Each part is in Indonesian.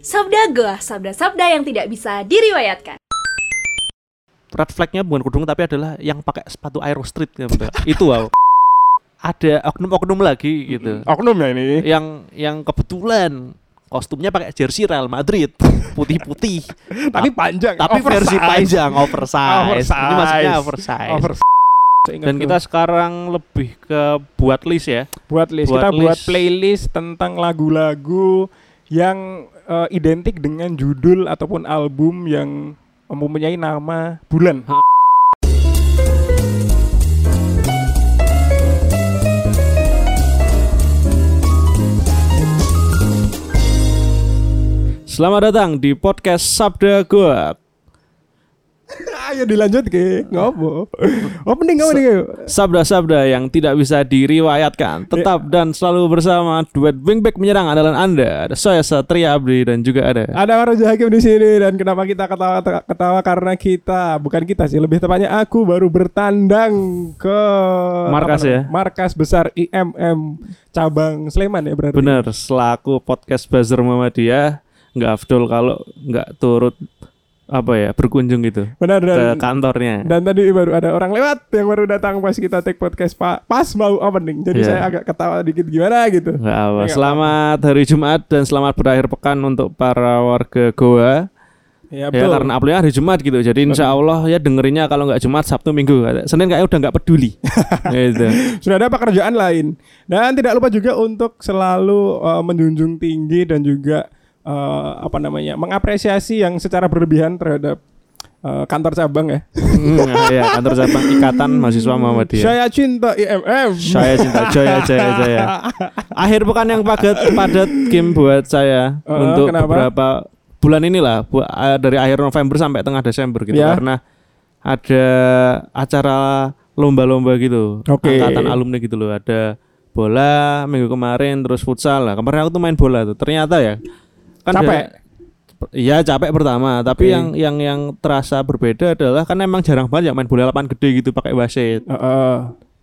Sabda Goa, sabda-sabda yang tidak bisa diriwayatkan. red flagnya bukan kudung tapi adalah yang pakai sepatu Aero Street gitu. itu wow ada oknum-oknum lagi gitu Oknum ya ini. yang yang kebetulan kostumnya pakai jersey Real Madrid putih-putih Tapi panjang. tapi versi oversize. panjang oversize. ini maksudnya oversize Oversize. dan kita sekarang lebih ke buat list ya buat list buat kita buat list. playlist tentang lagu-lagu yang eh, identik dengan judul ataupun album yang mempunyai nama bulan. selamat datang di podcast Sabda Goa Ayo dilanjut ke ngopo. Oh mending kamu nih. Sabda-sabda yang tidak bisa diriwayatkan Tetap dan selalu bersama Duet Wingback menyerang andalan Anda Ada saya Satria Abdi dan juga ada Ada Raja Hakim di sini dan kenapa kita ketawa ketawa karena kita bukan kita sih lebih tepatnya aku baru bertandang ke Markas ya? Markas besar IMM cabang Sleman ya berarti. Bener, selaku podcast buzzer Muhammadiyah nggak afdol kalau nggak turut apa ya berkunjung gitu Benar ke dan kantornya. Dan tadi baru ada orang lewat yang baru datang pas kita take podcast Pak. Pas mau opening. Jadi Iya. saya agak ketawa dikit gimana gitu. Nggak apa. Selamat hari Jumat dan selamat berakhir pekan untuk para warga Goa. Ya, Ya betul. karena uploadnya hari Jumat gitu. Jadi insya Allah ya dengerinnya kalau nggak Jumat Sabtu Minggu. Senin kayaknya udah nggak peduli. gitu. Sudah ada pekerjaan lain. Dan tidak lupa juga untuk selalu uh, menjunjung tinggi dan juga uh, apa namanya? mengapresiasi yang secara berlebihan terhadap uh, kantor cabang ya. Hmm, ya kantor cabang Ikatan Mahasiswa Muhammadiyah. Saya cinta IMM. Saya cinta Jaya Jaya Jaya. Akhir pekan yang padat padat game buat saya Eh, untuk kenapa? beberapa bulan inilah bu- dari akhir November sampai tengah Desember gitu Ya. karena ada acara lomba-lomba gitu. Oke. Angkatan alumni gitu loh. Ada bola minggu kemarin terus futsal lah. Kemarin aku tuh main bola tuh. Ternyata ya kan Capek? Iya capek pertama, tapi yang yang yang terasa berbeda adalah kan emang jarang banget yang main bola lapangan gede gitu pakai wasit Uh, uh.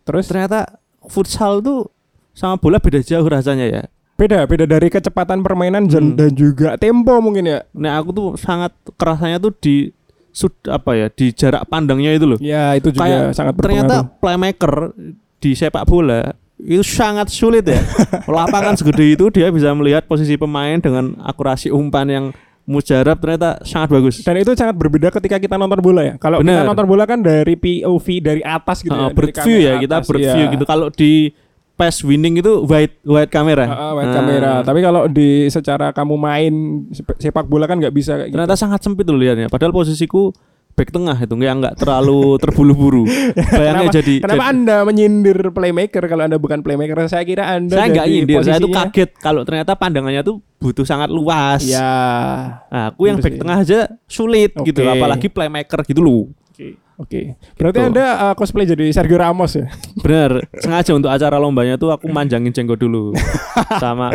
Terus ternyata futsal tuh sama bola beda jauh rasanya ya. beda beda dari kecepatan permainan dan, Hmm. dan juga tempo mungkin ya. Nah aku tuh sangat kerasanya tuh di sud apa ya di jarak pandangnya itu loh. Ya itu juga Kayak sangat ternyata berpengaruh. playmaker di sepak bola itu sangat sulit ya. Lapangan segede itu dia bisa melihat posisi pemain dengan akurasi umpan yang mujarab ternyata sangat bagus. Dan itu sangat berbeda ketika kita nonton bola ya. Kalau kita nonton bola kan dari POV dari atas gitu Uh, ya. dari bird view kamera ya kita bird iya. gitu. Kalau di pass winning itu wide wide kamera. Uh, wide Nah, kamera. Tapi kalau di secara kamu main sep- sepak bola kan nggak bisa kayak gitu. Ternyata sangat sempit loh lihatnya. Padahal posisiku back tengah itu nggak nggak terlalu terburu-buru. Bayangnya Kenapa, jadi kenapa jadi- Anda menyindir playmaker kalau Anda bukan playmaker? Saya kira Anda saya nggak nyindir, saya tuh kaget kalau ternyata pandangannya tuh butuh sangat luas. Ya. Nah, aku yang Gitu back sih. tengah aja sulit gitu, Oke. apalagi playmaker gitu loh. Oke. Oke. Berarti Gitu. Anda uh, cosplay jadi Sergio Ramos ya? Bener, sengaja untuk acara lombanya tuh aku manjangin jenggot dulu sama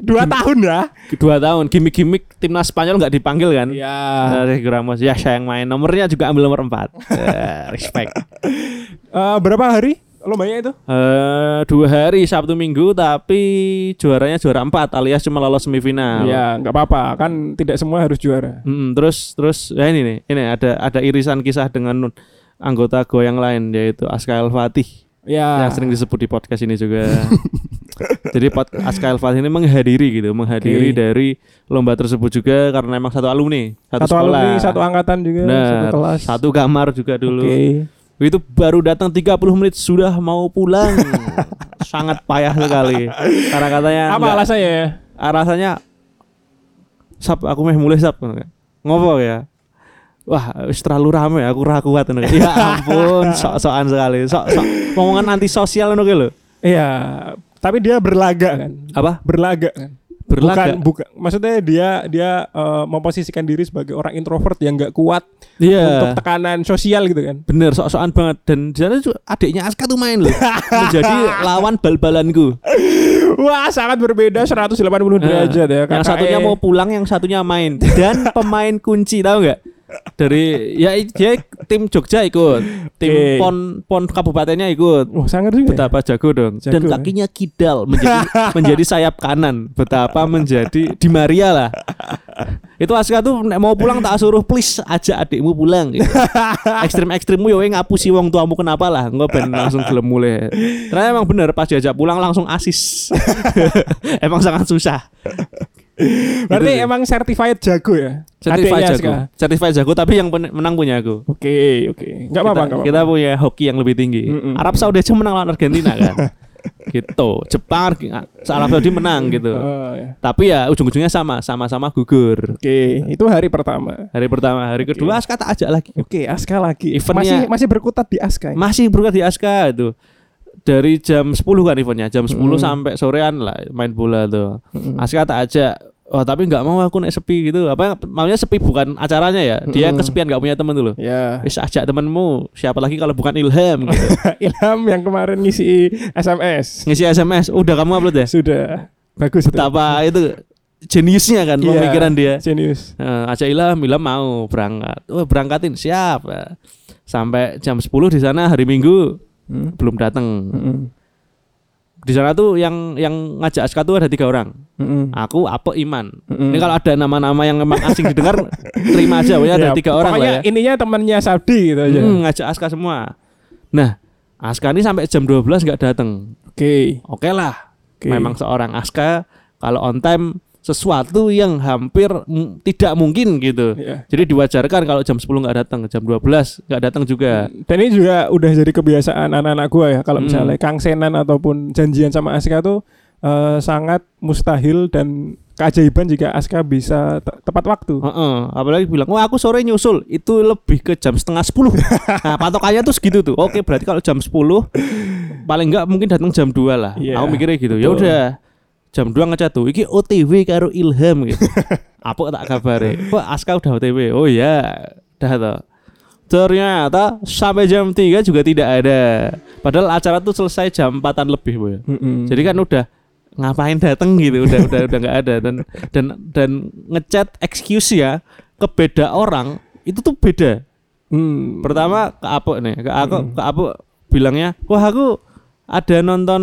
Dua tahun ya? dua tahun gimmick-gimmick timnas Spanyol nggak dipanggil kan? Ya. Nah, Sergio Ramos ya saya yang main nomornya juga ambil nomor 4 respect Eh, berapa hari lombanya itu? Eh dua hari Sabtu Minggu tapi juaranya juara 4 alias cuma lolos semifinal. Ya, nggak apa-apa. Kan tidak semua harus juara. Mm, terus terus ya ini nih, ini ada ada irisan kisah dengan anggota Go yang lain yaitu Aska El Fatih Ya. yang sering disebut di podcast ini juga. Jadi Aska El Fatih ini menghadiri gitu, menghadiri Oke. dari lomba tersebut juga karena memang satu alumni, satu, Satu, sekolah. alumni, satu angkatan juga, satu kelas. satu kamar juga dulu. Oke. Itu baru datang 30 menit sudah mau pulang. Sangat payah sekali. Karena katanya Apa enggak- alasannya ya? ah, rasanya sap aku meh mulai sap ngopo ya wah wis terlalu rame aku ra kuat ngono. ya ampun sok-sokan sekali sok sok omongan antisosial ngono lho Iya, tapi dia berlaga kan. apa Berlaga kan. Berlaga? Bukan, bukan. Maksudnya dia dia eh, memposisikan diri sebagai orang introvert yang nggak kuat untuk iya tekanan sosial gitu kan. bener sok-sokan banget dan di sana adiknya Aska tuh main loh menjadi lawan bal-balanku Wah, sangat berbeda 180 derajat ya. yang satunya mau pulang yang satunya main dan pemain kunci tahu nggak dari ya dia tim Jogja ikut tim Oke. pon pon kabupatennya ikut Wah, sangat juga. ya? betapa jago dong Jago, dan ya. kakinya kidal menjadi menjadi sayap kanan betapa menjadi di Maria lah Itu Aska tuh nek mau pulang tak suruh please ajak adikmu pulang. Gitu. Ekstrim-ekstrimmu ya weh ngapusi wong tuamu kenapa lah, engko ben langsung gelem mulai. Ternyata emang bener pas diajak pulang langsung asis. emang sangat susah. Berarti Gitu emang certified jago ya? Certified jago. Aska. Certified jago tapi yang menang punya aku. Oke, oke. Enggak apa-apa, kita, enggak apa-apa. kita punya hoki yang lebih tinggi. Mm-mm. Arab Saudi aja menang lawan Argentina kan. gitu. Jepang Arab Saudi menang gitu. Oh, ya. Tapi ya ujung-ujungnya sama, sama-sama gugur. Oke, itu hari pertama. Hari pertama, hari kedua Aska tak ajak lagi. Oke, Aska lagi. Eventnya- masih masih berkutat di Aska. ya? Masih berkat di Aska itu. Dari jam 10 kan eventnya, jam 10 Mm. sampai sorean lah main bola tuh. Mm-mm. Aska tak ajak. Oh tapi nggak mau aku naik sepi gitu. Apa maunya sepi bukan acaranya ya. Dia Mm-mm. kesepian nggak punya temen dulu. Ya. Wis ajak temenmu. Siapa lagi kalau bukan Ilham gitu. Ilham yang kemarin ngisi SMS. Ngisi SMS. Udah kamu upload ya? Sudah. Bagus itu. Betapa itu jeniusnya kan Iya. pemikiran dia. Genius. Eh, ajak Ilham, Ilham mau berangkat. Oh, berangkatin siap. Eh, Sampai jam 10 di sana hari Minggu Hmm. belum datang. Mm-mm. Di sana tuh yang yang ngajak Aska tuh ada tiga orang. Mm-mm. Aku, Apo, Iman. Mm-mm. Ini kalau ada nama-nama yang memang asing didengar, terima aja. Pokoknya ada Ya, tiga orang pokoknya lah ya. ininya temannya Saudi gitu aja. Hmm, ngajak Aska semua. Nah, Aska ini sampai jam 12 nggak datang. Oke. Oke lah. Oke. Memang seorang Aska kalau on time sesuatu yang hampir tidak mungkin gitu. Ya. Jadi diwajarkan kalau jam 10 nggak datang, jam 12 nggak datang juga. Dan ini juga udah jadi kebiasaan anak-anak gua ya kalau Hmm. misalnya Kang Senan ataupun janjian sama Aska tuh eh, sangat mustahil dan keajaiban jika Aska bisa te- tepat waktu. Heeh, apalagi bilang, "Wah, aku sore nyusul." Itu lebih ke jam setengah 10. nah, patokannya tuh segitu tuh. Oke, berarti kalau jam 10 paling enggak mungkin datang jam 2 lah. Iya, aku mikirnya gitu. Ya udah. Jam 2 ngechat tuh, iki OTW karo Ilham gitu. Apa tak kabare? Pak Aska udah OTW. Oh iya, dah toh. Ternyata sampai jam 3 juga tidak ada. Padahal acara tuh selesai jam 4 lebih, Boy. Mm-mm. Jadi kan udah ngapain dateng gitu, udah udah udah nggak ada dan dan dan ngechat excuse ya ke beda orang itu tuh beda. Hmm. Pertama ke Apo nih, ke aku ke Apo bilangnya, "Wah, aku ada nonton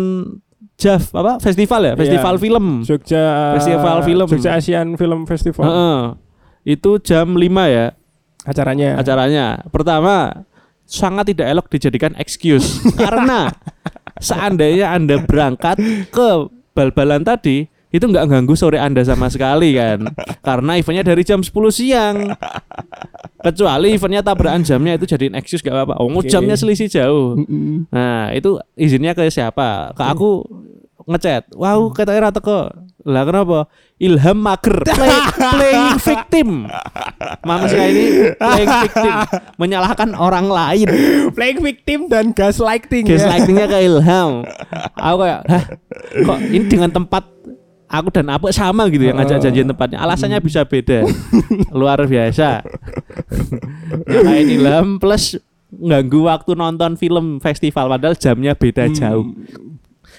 JAF apa festival ya, festival Iya. film." Jogja Festival film. Jogja Asian Film Festival Heeh. Itu jam 5 ya acaranya. acaranya. Pertama, sangat tidak elok dijadikan excuse karena seandainya Anda berangkat ke bal-balan tadi itu nggak ganggu sore Anda sama sekali kan. Karena eventnya dari jam 10 siang. Kecuali eventnya tabrakan jamnya itu jadiin excuse gak apa-apa. Oh, Oke. jamnya selisih jauh. Nah, itu izinnya ke siapa? Ke aku ngechat. Wow, kata era teko. Lah kenapa? Ilham mager. Play- playing victim. Manusia ini playing victim, menyalahkan orang lain. Playing victim dan gaslighting ya. Gaslightingnya ke Ilham. Aku kayak, Hah, kok ini dengan tempat aku dan apa sama gitu yang ngajak janjian tempatnya. Alasannya bisa beda. Luar biasa. Nyalain Ilham plus ganggu waktu nonton film festival padahal jamnya beda Hmm.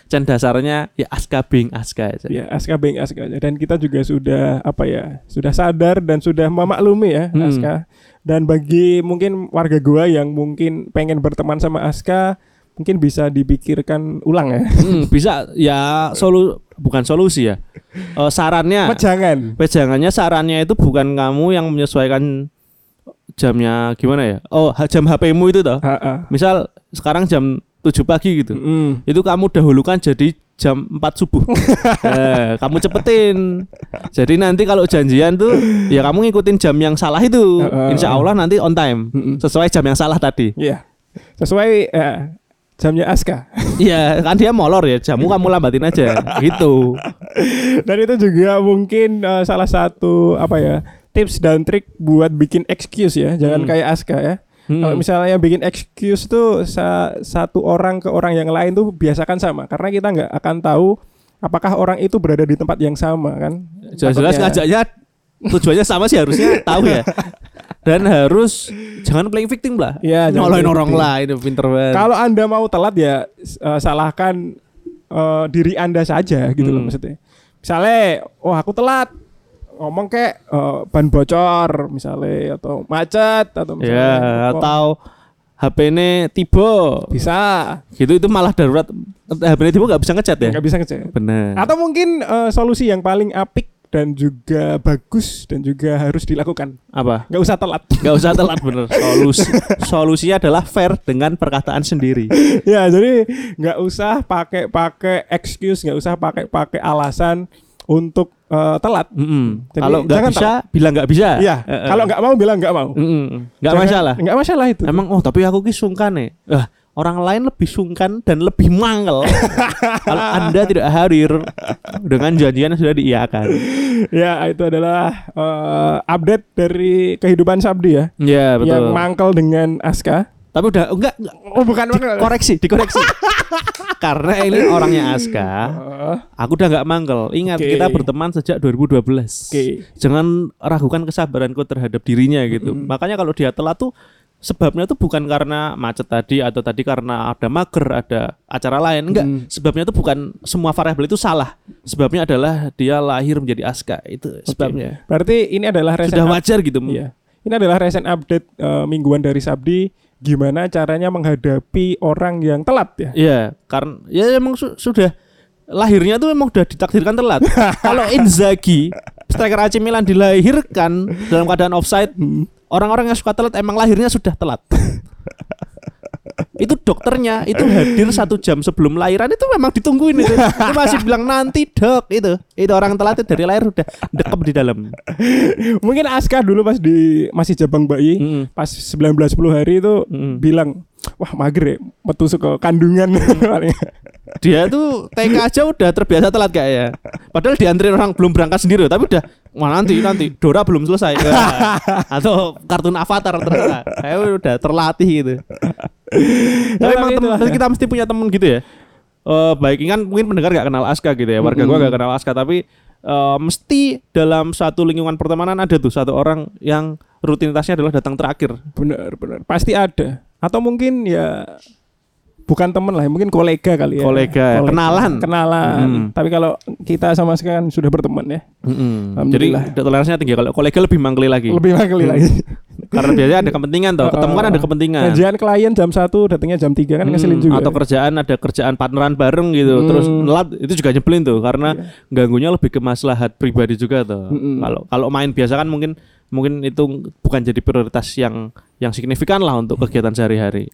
Dan dasarnya ya Aska Bing Aska aja. Ya, Aska Beng Aska aja. Dan kita juga sudah apa ya, sudah sadar dan sudah memaklumi ya Hmm. Aska. Dan bagi mungkin warga gua yang mungkin pengen berteman sama Aska, mungkin bisa dipikirkan ulang ya. Hmm, bisa ya solu bukan solusi ya. Eh, sarannya Jangan. pejangannya sarannya itu bukan kamu yang menyesuaikan jamnya gimana ya? Oh, jam HP-mu itu toh. Misal sekarang jam 7 pagi gitu. Itu kamu dahulukan jadi jam 4 subuh. Eh, kamu cepetin. Jadi nanti kalau janjian tuh ya kamu ngikutin jam yang salah itu. Insya Allah nanti on time. Sesuai jam yang salah tadi. Iya. Sesuai ya, jamnya Aska. Iya, kan dia molor ya. Jamu kamu lambatin aja. Gitu. Dan itu juga mungkin eh, salah satu apa ya tips dan trik buat bikin excuse ya. Jangan Hmm. kayak Aska ya. Hmm. Kalau misalnya bikin excuse tuh sa- satu orang ke orang yang lain tuh biasakan sama karena kita nggak akan tahu apakah orang itu berada di tempat yang sama kan. Jelas-jelas ngajaknya tujuannya sama sih harusnya tahu ya. Dan harus jangan playing victim lah. Nyoloin playing orang lain itu pinter banget. Kalau Anda mau telat ya eh, salahkan eh, diri Anda saja gitu loh Hmm. maksudnya. Misalnya, oh aku telat ngomong kayak eh, ban bocor misalnya atau macet atau misalnya ya atau HP ini tiba bisa gitu itu malah darurat HP ini tiba nggak bisa ngechat ya nggak bisa ngecek. benar Atau mungkin eh, solusi yang paling apik dan juga bagus dan juga harus dilakukan. Apa? Nggak usah telat. Gak usah telat bener. Solusi solusinya adalah fair dengan perkataan sendiri. ya, jadi nggak usah pakai-pakai excuse, nggak usah pakai-pakai alasan untuk eh, telat. Mm-mm. Jadi Kalau nggak bisa, bilang nggak bisa. Iya, Eh, eh. kalau nggak mau bilang nggak mau. Mm-mm. nggak Jangan- masalah. Nggak masalah itu. Emang oh tapi aku ki sungkan nih. Ah, orang lain lebih sungkan dan lebih mangel kalau Anda tidak hadir dengan janjian yang sudah diiakan. ya, itu adalah eh, update dari kehidupan Sabdi ya. Ya, betul. Yang mangkel dengan Aska. Tapi udah enggak, enggak Oh, bukan mangkel. koreksi, dikoreksi. Karena ini orangnya Aska, aku udah nggak mangkel. Ingat Oke. kita berteman sejak 2012. Oke. Jangan ragukan kesabaranku terhadap dirinya gitu. Makanya kalau dia telat tuh sebabnya tuh bukan karena macet tadi atau tadi karena ada mager, ada acara lain. Enggak, Hmm. sebabnya tuh bukan semua variabel itu salah. Sebabnya adalah dia lahir menjadi Aska. Itu sebabnya. Berarti ini adalah recent Sudah wajar gitu. Iya. Ini adalah recent update eh, mingguan dari Sabdi gimana caranya menghadapi orang yang telat ya. Iya, karena ya emang su- sudah lahirnya tuh emang udah ditakdirkan telat. Kalau Inzaghi, striker AC Milan dilahirkan dalam keadaan offside, Hmm. orang-orang yang suka telat emang lahirnya sudah telat. itu dokternya itu hadir satu jam sebelum lahiran itu memang ditungguin itu. Itu masih bilang nanti dok itu. Itu orang telat itu dari lahir udah dekep di dalam. Mungkin Aska dulu pas di masih jabang bayi Mm-mm. pas 19-10 hari itu Mm-mm. bilang wah mager ya metu ke kandungan paling. Dia tuh TK aja udah terbiasa telat kayaknya. Padahal diantri orang belum berangkat sendiri, tapi udah wah nanti nanti Dora belum selesai. Atau kartun Avatar ternyata. Saya udah terlatih gitu. Tapi Ya, emang temen, ya. kita mesti punya temen gitu ya. Eh baik kan mungkin pendengar gak kenal Aska gitu ya. Warga gua Mm-mm. gak kenal Aska tapi eh, mesti dalam satu lingkungan pertemanan ada tuh satu orang yang rutinitasnya adalah datang terakhir. Bener bener pasti ada atau mungkin ya bukan temen lah mungkin kolega kali ya Kolega, kenalan. kenalan Mm. tapi kalau kita sama sekali sudah berteman ya Jadi Alhamdulillah. toleransinya tinggi. Kalau kolega lebih mangkeli lagi. lebih Hmm. lagi Karena biasanya ada kepentingan toh. Ketemu kan ada kepentingan. Kerjaan klien jam 1 datangnya jam 3 kan Hmm, ngeselin juga. Atau kerjaan ada kerjaan partneran bareng gitu. Hmm. Terus nelat itu juga nyebelin tuh karena Iya. ganggunya lebih ke maslahat pribadi juga tuh. Mm-mm. Kalau kalau main biasa kan mungkin mungkin itu bukan jadi prioritas yang yang signifikan lah untuk kegiatan sehari-hari.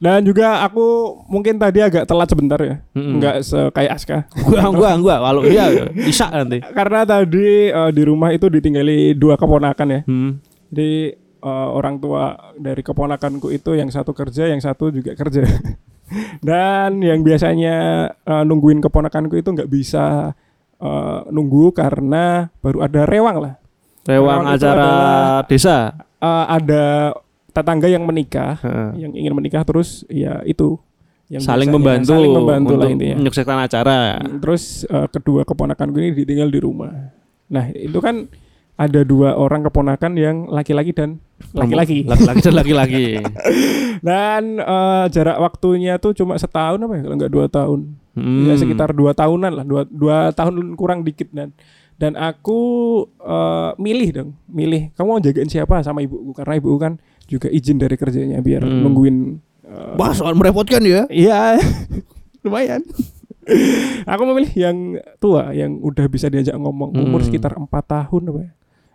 Dan juga aku mungkin tadi agak telat sebentar ya. Mm-mm. Enggak se kayak Aska. gua gua gua kalau iya bisa nanti. Karena tadi eh, di rumah itu ditinggali dua keponakan ya. Hmm. Jadi eh, orang tua dari keponakanku itu yang satu kerja, yang satu juga kerja. Dan yang biasanya eh, nungguin keponakanku itu nggak bisa eh, nunggu karena baru ada rewang lah. Rewang acara adalah- desa. Eh, ada tetangga yang menikah, Heeh. yang ingin menikah terus ya itu yang Saling biasanya membantu, saling membantu lah intinya. menyukseskan acara. Mm, Terus eh, kedua keponakanku ini ditinggal di rumah. Nah itu kan ada dua orang keponakan yang laki-laki dan laki-laki. Laki-laki dan laki-laki. Dan eh, jarak waktunya tuh cuma setahun apa ya kalau nggak dua tahun. Hmm. Ya sekitar dua tahunan lah, dua, dua tahun kurang dikit dan dan aku eh, milih dong, milih kamu mau jagain siapa sama ibuku karena ibuku kan juga izin dari kerjanya biar Hmm. nungguin. eh, Wah, soal merepotkan ya. Iya, lumayan. Aku memilih yang tua, yang udah bisa diajak ngomong umur Hmm. sekitar empat tahun apa ya?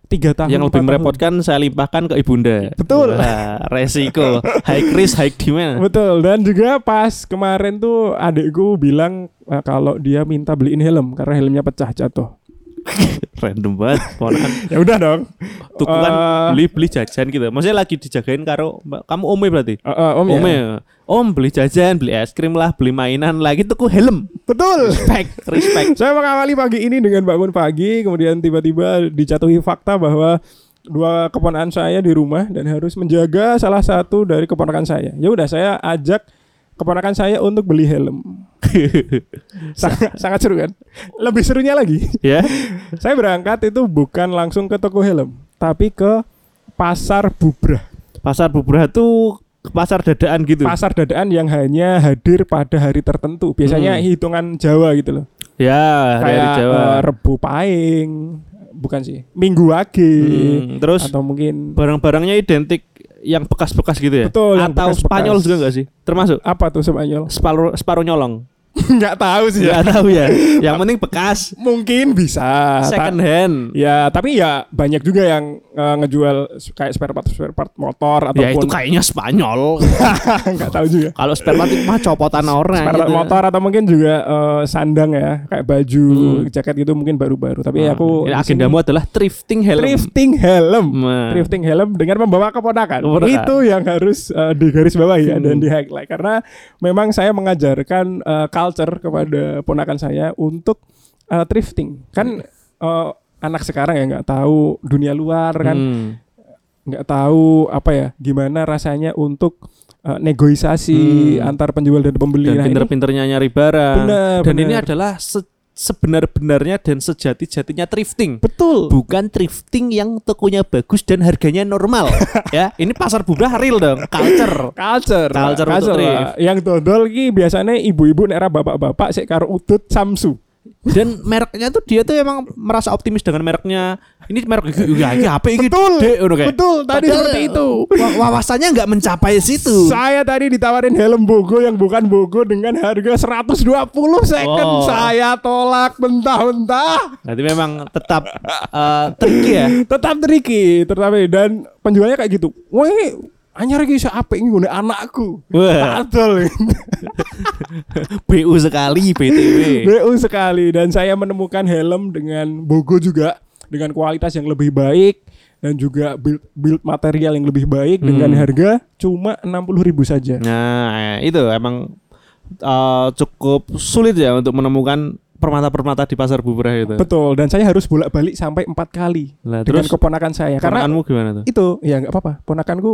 Tiga tahun. yang lebih empat tahun. merepotkan saya limpahkan ke ibunda. Betul. Wah, resiko high risk high demand. Betul. Dan juga pas kemarin tuh adikku bilang eh, kalau dia minta beliin helm karena helmnya pecah jatuh. Random banget ponakan. Ya udah dong. Tuh kan Eh, beli beli jajan gitu. Maksudnya lagi dijagain karo kamu ome berarti. eh, eh, om ya. Ome. Om beli jajan, beli es krim lah, beli mainan lagi tuh helm. Betul. Respect, respect. Saya mengawali pagi ini dengan bangun pagi, kemudian tiba-tiba dijatuhi fakta bahwa dua keponakan saya di rumah dan harus menjaga salah satu dari keponakan saya. Ya udah saya ajak keponakan saya untuk beli helm. sangat, sangat seru kan? Lebih serunya lagi, ya. saya berangkat itu bukan langsung ke toko helm, tapi ke pasar bubrah. Pasar Bubrah tuh pasar dadaan gitu. Pasar dadaan yang hanya hadir pada hari tertentu. Biasanya Hmm. hitungan Jawa gitu loh. ya, dari Kayak Jawa. eh, Rebu Paing, bukan sih. Minggu Wage Hmm, terus atau mungkin barang-barangnya identik yang bekas-bekas gitu ya? Betul, Atau bekas-bekas. Spanyol juga enggak sih? Termasuk apa tuh Spanyol? separuh separuh nyolong. nggak tahu sih ya. Nggak tahu ya. Yang penting bekas Mungkin bisa. Second hand. Ya, tapi ya banyak juga yang eh, ngejual kayak spare part spare part motor Ya itu ataupun kayaknya Spanyol. nggak tahu juga. Kalau spare part itu mah copotan orang. Spare part gitu. motor atau mungkin juga eh, sandang ya, kayak baju, Hmm. jaket gitu mungkin baru-baru. Tapi Nah, aku sini- agendamu adalah thrifting helm. thrifting helm. Nah. Thrifting helm dengan membawa keponakan. Keponakan. Itu yang harus uh, digaris bawahi ya, Hmm. dan di highlight karena memang saya mengajarkan uh, culture kepada ponakan saya untuk uh, thrifting. Kan uh, anak sekarang ya nggak tahu dunia luar kan, Hmm. nggak tahu apa ya gimana rasanya untuk uh, negosiasi Hmm. antar penjual dan pembeli. Dan Nah, pinter-pinternya nyari barang. Benar, Dan benar. ini adalah se- sebenar-benarnya dan sejati-jatinya thrifting. betul. Bukan thrifting yang tokonya bagus dan harganya normal. ya, ini pasar bubrah real dong, culture. Culture, Culture untuk lah. Yang dodol ki biasanya ibu-ibu nera bapak-bapak sik karo udut Samsu. Dan mereknya tuh dia tuh emang merasa optimis dengan mereknya. Ini merek ya ini apa ini? Betul. Betul, tadi Padahal seperti itu. wa- Wawasannya nggak mencapai situ. Saya tadi ditawarin helm Bogo yang bukan Bogo dengan harga 120 second. Oh. Saya tolak mentah-mentah. Berarti memang tetap eh, tricky ya. Tetap tricky, tetapi dan penjualnya kayak gitu. Wah, anyar iki iso apik ngene anakku. Adol. BU sekali BTW. BU sekali dan saya menemukan helm dengan Bogo juga dengan kualitas yang lebih baik dan juga build, build material yang lebih baik dengan Hmm. harga cuma 60.000 saja. Nah, itu emang eh, cukup sulit ya untuk menemukan permata-permata di pasar bubrah itu. Betul dan saya harus bolak-balik sampai empat kali Lah, dengan terus keponakan saya karena Ponakanmu gimana tuh? itu ya nggak apa-apa ponakanku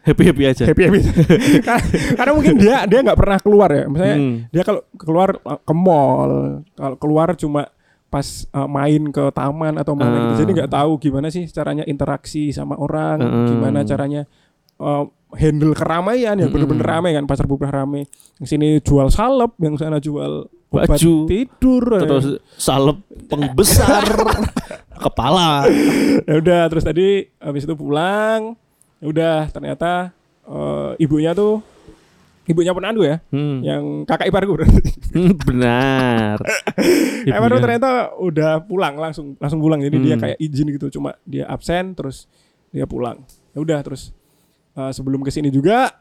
Happy-happy aja. happy happy karena, karena mungkin dia dia nggak pernah keluar ya misalnya Hmm. dia kalau keluar uh, ke mall kalau keluar cuma pas uh, main ke taman atau mana gitu Ah. jadi nggak tahu gimana sih caranya interaksi sama orang Hmm. gimana caranya uh, handle keramaian yang Hmm. bener-bener ramai kan pasar bubrah ramai yang sini jual salep yang sana jual Baju. tidur Terus salep pengbesar kepala. ya udah terus tadi habis itu pulang ya udah ternyata eh, ibunya tuh ibunya penandu ya Hmm. yang kakak iparku. Hmm, Benar. Iparku ternyata udah pulang langsung langsung pulang jadi dia Hmm. kayak izin gitu cuma dia absen terus dia pulang ya udah terus eh, sebelum ke sini juga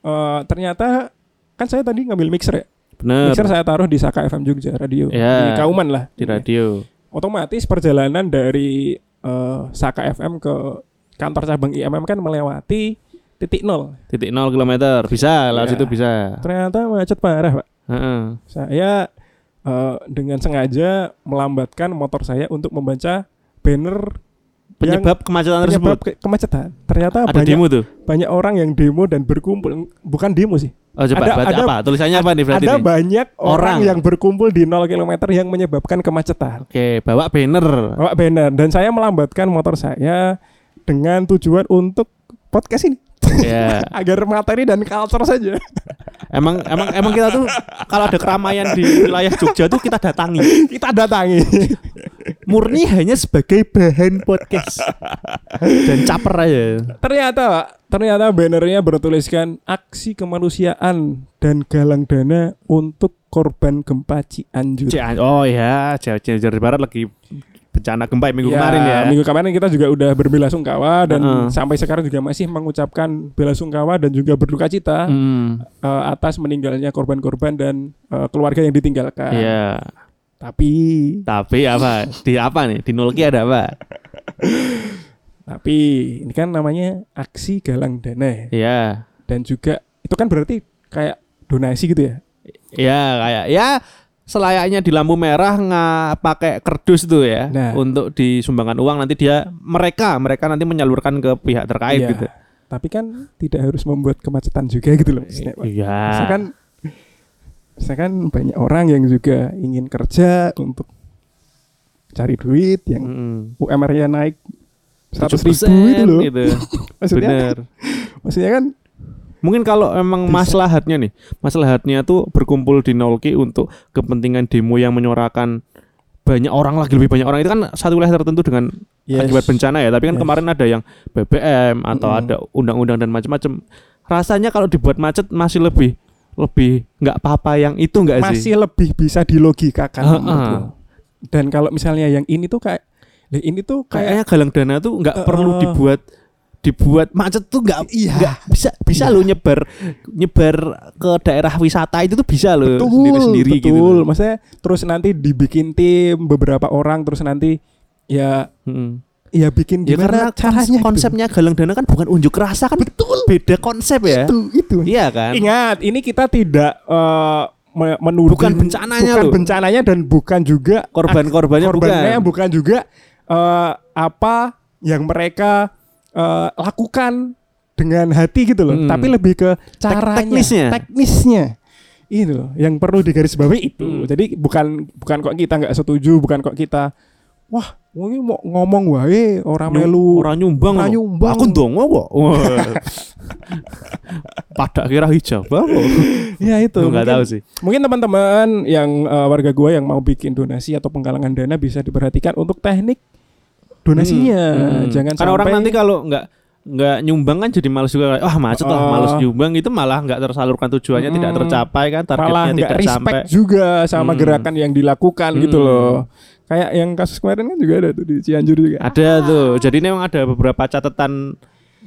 eh, ternyata kan saya tadi ngambil mixer ya Benar. mixer saya taruh di Saka FM Jogja radio Ya. di Kauman lah Di radio. otomatis perjalanan dari eh, Saka FM ke kantor cabang IMM kan melewati titik nol. Titik 0 kilometer. Bisa, lewat Ya. situ bisa. Ternyata macet parah, Pak. Heeh. Saya eh, dengan sengaja melambatkan motor saya untuk membaca banner Penyebab kemacetan yang tersebut. penyebab ke- kemacetan. Ternyata Ada banyak demo tuh. banyak orang yang demo dan berkumpul. Bukan demo sih. Oh coba Ada- ada- apa? Tulisannya apa nih berarti Ada nih? banyak orang. Orang. yang berkumpul di 0 km yang menyebabkan kemacetan. Oke, bawa banner. Bawa banner dan saya melambatkan motor saya dengan tujuan untuk podcast ini ya. agar materi dan culture saja. Emang emang emang kita tuh kalau ada keramaian di wilayah Jogja tuh kita datangi. Kita datangi. Murni hanya sebagai bahan podcast. Dan caper aja. ternyata, Pak, ternyata bannernya bertuliskan aksi kemanusiaan dan galang dana untuk korban gempa Cianjur. Cian- Oh ya, Jawa Barat lagi bencana gempa minggu kemarin ya. Minggu kemarin kita juga udah berbelasungkawa dan Heeh. sampai sekarang juga masih mengucapkan belasungkawa dan juga berduka cita Hmm. eh, atas meninggalnya korban-korban dan eh, keluarga yang ditinggalkan. Iya. Tapi Tapi apa? Di apa nih? Di Nolki ada apa? tapi ini kan namanya aksi galang dana ya. Iya. dan juga itu kan berarti kayak donasi gitu ya. Iya kayak ya selayaknya di lampu merah nggak pakai kerdus tuh ya Nah. untuk disumbangkan uang nanti dia mereka mereka nanti menyalurkan ke pihak terkait Iya. gitu. Tapi kan tidak harus membuat kemacetan juga gitu loh. Iya. Saya kan saya kan banyak orang yang juga ingin kerja untuk cari duit yang Mm-mm. UMR-nya naik 100 7% ribu itu loh. gitu. Maksudnya Bener. maksudnya kan Mungkin kalau emang maslahatnya nih, maslahatnya tuh berkumpul di Nolki untuk kepentingan demo yang menyuarakan banyak orang lagi lebih banyak orang itu kan satu wilayah tertentu dengan akibat bencana ya. Tapi kan Yes. kemarin ada yang BBM atau Mm-mm. ada undang-undang dan macam-macam. Rasanya kalau dibuat macet masih lebih lebih nggak apa-apa yang itu nggak sih? masih lebih bisa dilogikakan Heeh. menurutku. dan kalau misalnya yang ini tuh kayak ini tuh Kayaknya kayak galang dana tuh nggak Eh, perlu dibuat dibuat macet tuh nggak Iya. nggak bisa bisa Iya. lo nyebar nyebar ke daerah wisata itu tuh bisa lo betul sendiri sendiri betul gitu. loh. maksudnya terus nanti dibikin tim beberapa orang terus nanti ya Mm-mm. Ya bikin Ya karena gimana caranya gitu. konsepnya galang dana kan bukan unjuk rasa kan betul beda konsep ya. itu itu Iya kan? ingat ini kita tidak eh, me- menuding Bukan bencananya bukan loh. bencananya dan bukan juga Korban-korbannya korbannya bukan. bukan juga eh, apa yang mereka eh, lakukan dengan hati gitu loh, Hmm. tapi lebih ke caranya, teknisnya. teknisnya. Itu loh, yang perlu digarisbawahi itu. Hmm. Jadi bukan bukan kok kita nggak setuju, bukan kok kita wah, ini mau ngomong wae orang Nyu- melu orang nyumbang. orang nyumbang. Aku ndongo kok. Pada kira hijab apa? ya itu. Nggak tahu sih. Mungkin teman-teman yang eh, warga gua yang mau bikin donasi atau penggalangan dana bisa diperhatikan untuk teknik donasinya. Hmm. Jangan Karena orang sampai nanti kalau nggak nggak nyumbang kan jadi males juga wah macet lah Oh. males nyumbang itu malah nggak tersalurkan tujuannya tidak Mm. tercapai kan malah targetnya nggak tidak respect sampai juga sama Hmm. gerakan yang dilakukan gitu Hmm. loh. Kayak yang kasus kemarin kan juga ada tuh di Cianjur juga. ada tuh jadi ini memang ada beberapa catatan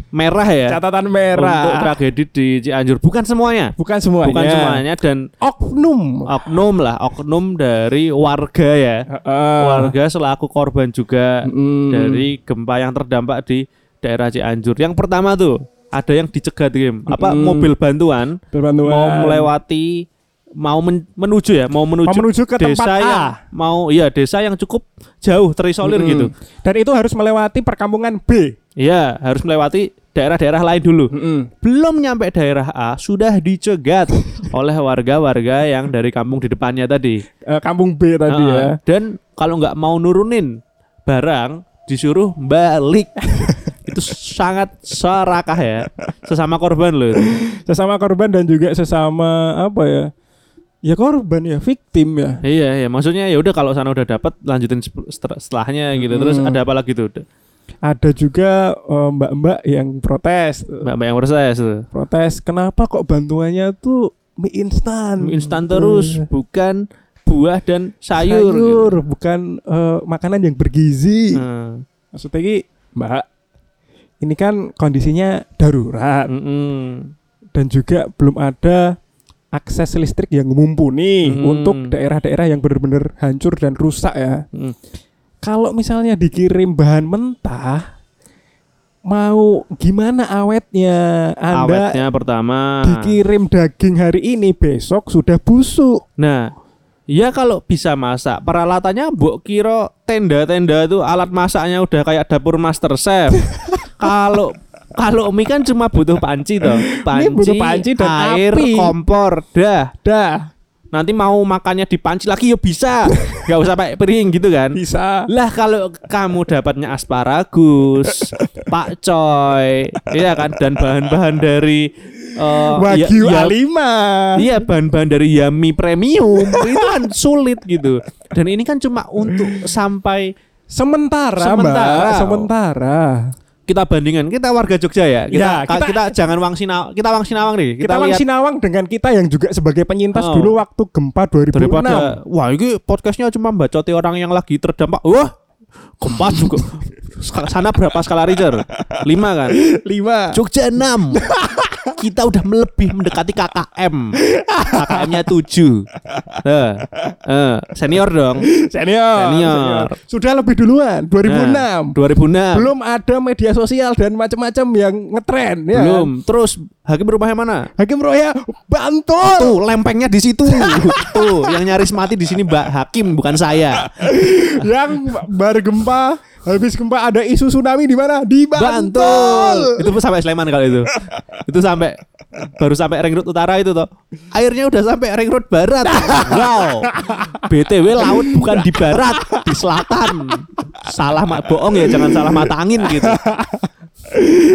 merah ya Catatan untuk merah. tragedi di Cianjur bukan semuanya Bukan semuanya. bukan semuanya dan Oknum. oknum lah oknum dari warga ya Heeh. warga selaku korban juga Mm. dari gempa yang terdampak di daerah Cianjur. Yang pertama tuh ada yang dicegat game apa Mm-mm. mobil bantuan Berbantuan. mau melewati mau men- menuju ya mau menuju, Mau menuju ke tempat desa A. yang mau iya desa yang cukup jauh terisolir Mm-mm. gitu. Dan itu harus melewati perkampungan B. Iya harus melewati daerah-daerah lain dulu. Mm-mm. Belum nyampe daerah A sudah dicegat oleh warga-warga yang dari kampung di depannya tadi. Eh, kampung B tadi Heeh. ya. Dan kalau nggak mau nurunin barang disuruh balik. itu sangat serakah ya. Sesama korban loh itu. Sesama korban dan juga sesama apa ya? Ya korban ya, victim ya. Iya, iya. Maksudnya ya udah kalau sana udah dapat lanjutin setelahnya gitu. Terus Hmm. ada apa lagi tuh? Ada juga eh, mbak-mbak yang protes. Mbak-mbak yang proses tuh. Protes, kenapa kok bantuannya tuh mie instan? Mie instan terus Eh, bukan buah dan sayur. gitu. sayur, bukan eh, makanan yang bergizi. Nah, Maksudnya ki, Mbak, ini kan kondisinya darurat mm-mm. dan juga belum ada akses listrik yang mumpuni Hmm. untuk daerah-daerah yang benar-benar hancur dan rusak ya. Mm. Kalau misalnya dikirim bahan mentah, mau gimana awetnya? Anda Awetnya pertama. dikirim daging hari ini, besok sudah busuk. Nah, ya kalau bisa masak, peralatannya mbok kira tenda-tenda itu alat masaknya udah kayak dapur master chef. kalau kalau mie kan cuma butuh panci toh. Panci, butuh panci dan air, api. kompor, dah. Dah, Nanti mau makannya di panci lagi ya bisa. Gak usah pakai piring gitu kan. bisa. Lah kalau kamu dapatnya asparagus, Pak Coy, iya kan dan bahan-bahan dari eh, Wagyu ya- ya- A5. Iya bahan-bahan dari Yami Premium itu kan sulit gitu. Dan ini kan cuma untuk sampai Sementara, Sementara. Mbak, sementara. Kita bandingkan kita warga Jogja ya. Kita Ya, kita- kita, jangan Wang Sinawang, kita Wang Sinawang nih. Kita, Kita, Wang lihat Sinawang dengan kita yang juga sebagai penyintas Oh. dulu waktu gempa 2006. daripada wah ini podcastnya cuma bacoti orang yang lagi terdampak. Wah gempa juga. Sana berapa skala Richter? 5 kan? Lima. Jogja 6 Kita udah melebih mendekati KKM KKM-nya 7 eh, eh, Senior dong Senior, Senior. Sudah lebih duluan 2006. Nah, 2006 Belum ada media sosial dan macam-macam yang ngetren ya. Belum Terus Hakim rumahnya mana? Hakim Roya Bantul. Tuh lempengnya di situ Tuh yang nyaris mati di sini Mbak Hakim bukan saya yang baru gempa, habis gempa ada isu tsunami di mana? Di Bantul. Bantul. Itu pun sampai Sleman kalau itu. Itu sampai Baru sampai ring road utara itu toh. Airnya udah sampai ring road barat. Wow. BTW laut bukan di barat Di selatan. Salah mak bohong ya Jangan salah matangin gitu.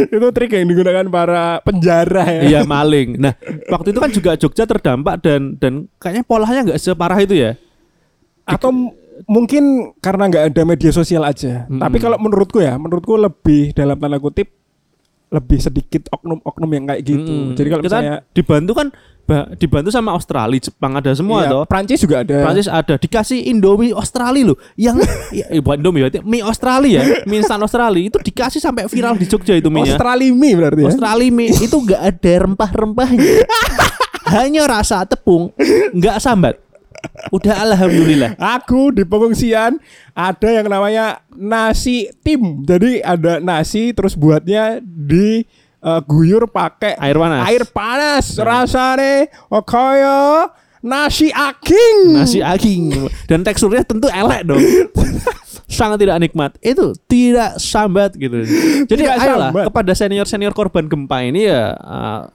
Itu trik yang digunakan para penjara ya. Iya maling. Nah waktu itu kan juga Jogja terdampak Dan dan kayaknya polanya nggak separah itu ya. Atau mungkin karena nggak ada media sosial aja. Mm-mm. Tapi kalau menurutku ya, menurutku lebih dalam tanda kutip lebih sedikit oknum-oknum yang kayak gitu. Mm-mm. Jadi kalau kita misalnya dibantu kan ba- dibantu sama Australia, Jepang ada semua iya, toh. Prancis juga ada. Prancis ada dikasih Indomie Australia loh yang ya, bukan Indomie berarti mie Australia ya mie instan Australia itu dikasih sampai viral di Jogja itu mie Australia mie berarti ya. Australia mie itu nggak ada rempah-rempahnya hanya rasa tepung nggak sambat udah alhamdulillah Aku di pengungsian ada yang namanya nasi tim. Jadi ada nasi terus buatnya di eh, guyur pakai air panas air panas. Rasanya oh, kaya nasi aking. nasi aging dan teksturnya tentu elek dong sangat tidak nikmat itu tidak sambat gitu jadi Tidak ayolah sambat. kepada senior senior korban gempa ini ya uh,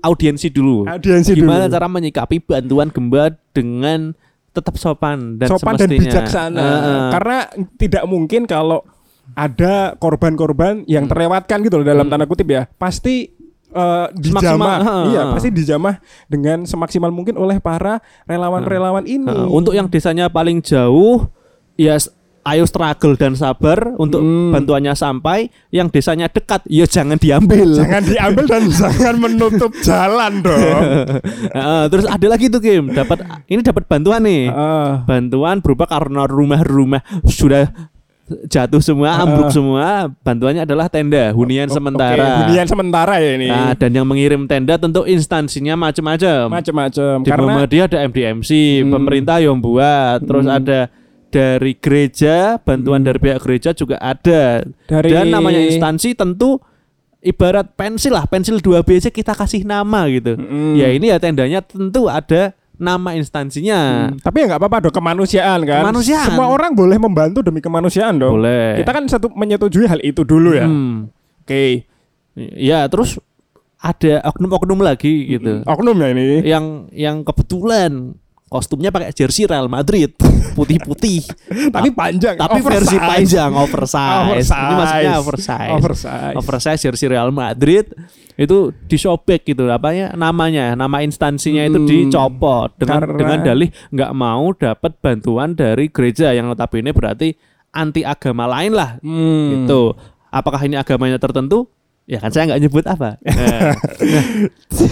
audiensi dulu Audiensi gimana dulu. cara menyikapi bantuan gempa dengan tetap sopan dan sopan dan bijaksana. Heeh. Karena tidak mungkin kalau ada korban-korban yang Hmm. terlewatkan gitu loh dalam tanda kutip ya. Pasti eh, dijamah. Heeh. Iya, pasti dijamah dengan semaksimal mungkin oleh para relawan-relawan ini. Heeh, untuk yang desanya paling jauh ya ayo struggle dan sabar untuk Hmm. bantuannya sampai yang desanya dekat ya jangan diambil jangan diambil dan jangan menutup jalan dong. Heeh, terus ada lagi tuh Kim dapat ini dapat bantuan nih Heeh. bantuan berupa karena rumah-rumah sudah jatuh semua, ambruk semua. Bantuannya adalah tenda hunian Oke, sementara. hunian sementara ya ini. Nah, dan yang mengirim tenda tentu instansinya macam-macam. Macam-macam Di karena Muhammadiyah ada MDMC, Hmm. pemerintah yang buat, terus Hmm. ada dari gereja, bantuan dari pihak gereja juga ada. dari Dan namanya instansi tentu ibarat pensil lah, pensil 2B aja kita kasih nama gitu. Mm. Ya ini ya tendanya tentu ada nama instansinya. Hmm, Tapi ya nggak apa-apa dong kemanusiaan kan. Kemanusiaan. Semua orang boleh membantu demi kemanusiaan dong. Boleh. Kita kan satu menyetujui hal itu dulu ya. Hmm. Oke. Ya, terus ada oknum-oknum lagi gitu. Oknum ya ini. Yang yang kebetulan kostumnya pakai jersey Real Madrid, putih-putih. Tapi panjang. Tapi versi panjang oversize. Ini maksudnya oversize. Oversize. Oversize jersey Real Madrid itu disobek gitu apanya namanya nama instansinya itu Hmm. dicopot dengan Karena- dengan dalih nggak mau dapat bantuan dari gereja yang notabene berarti anti agama lain lah Hmm. gitu. Apakah ini agamanya tertentu? Ya kan saya nggak nyebut apa. Nah,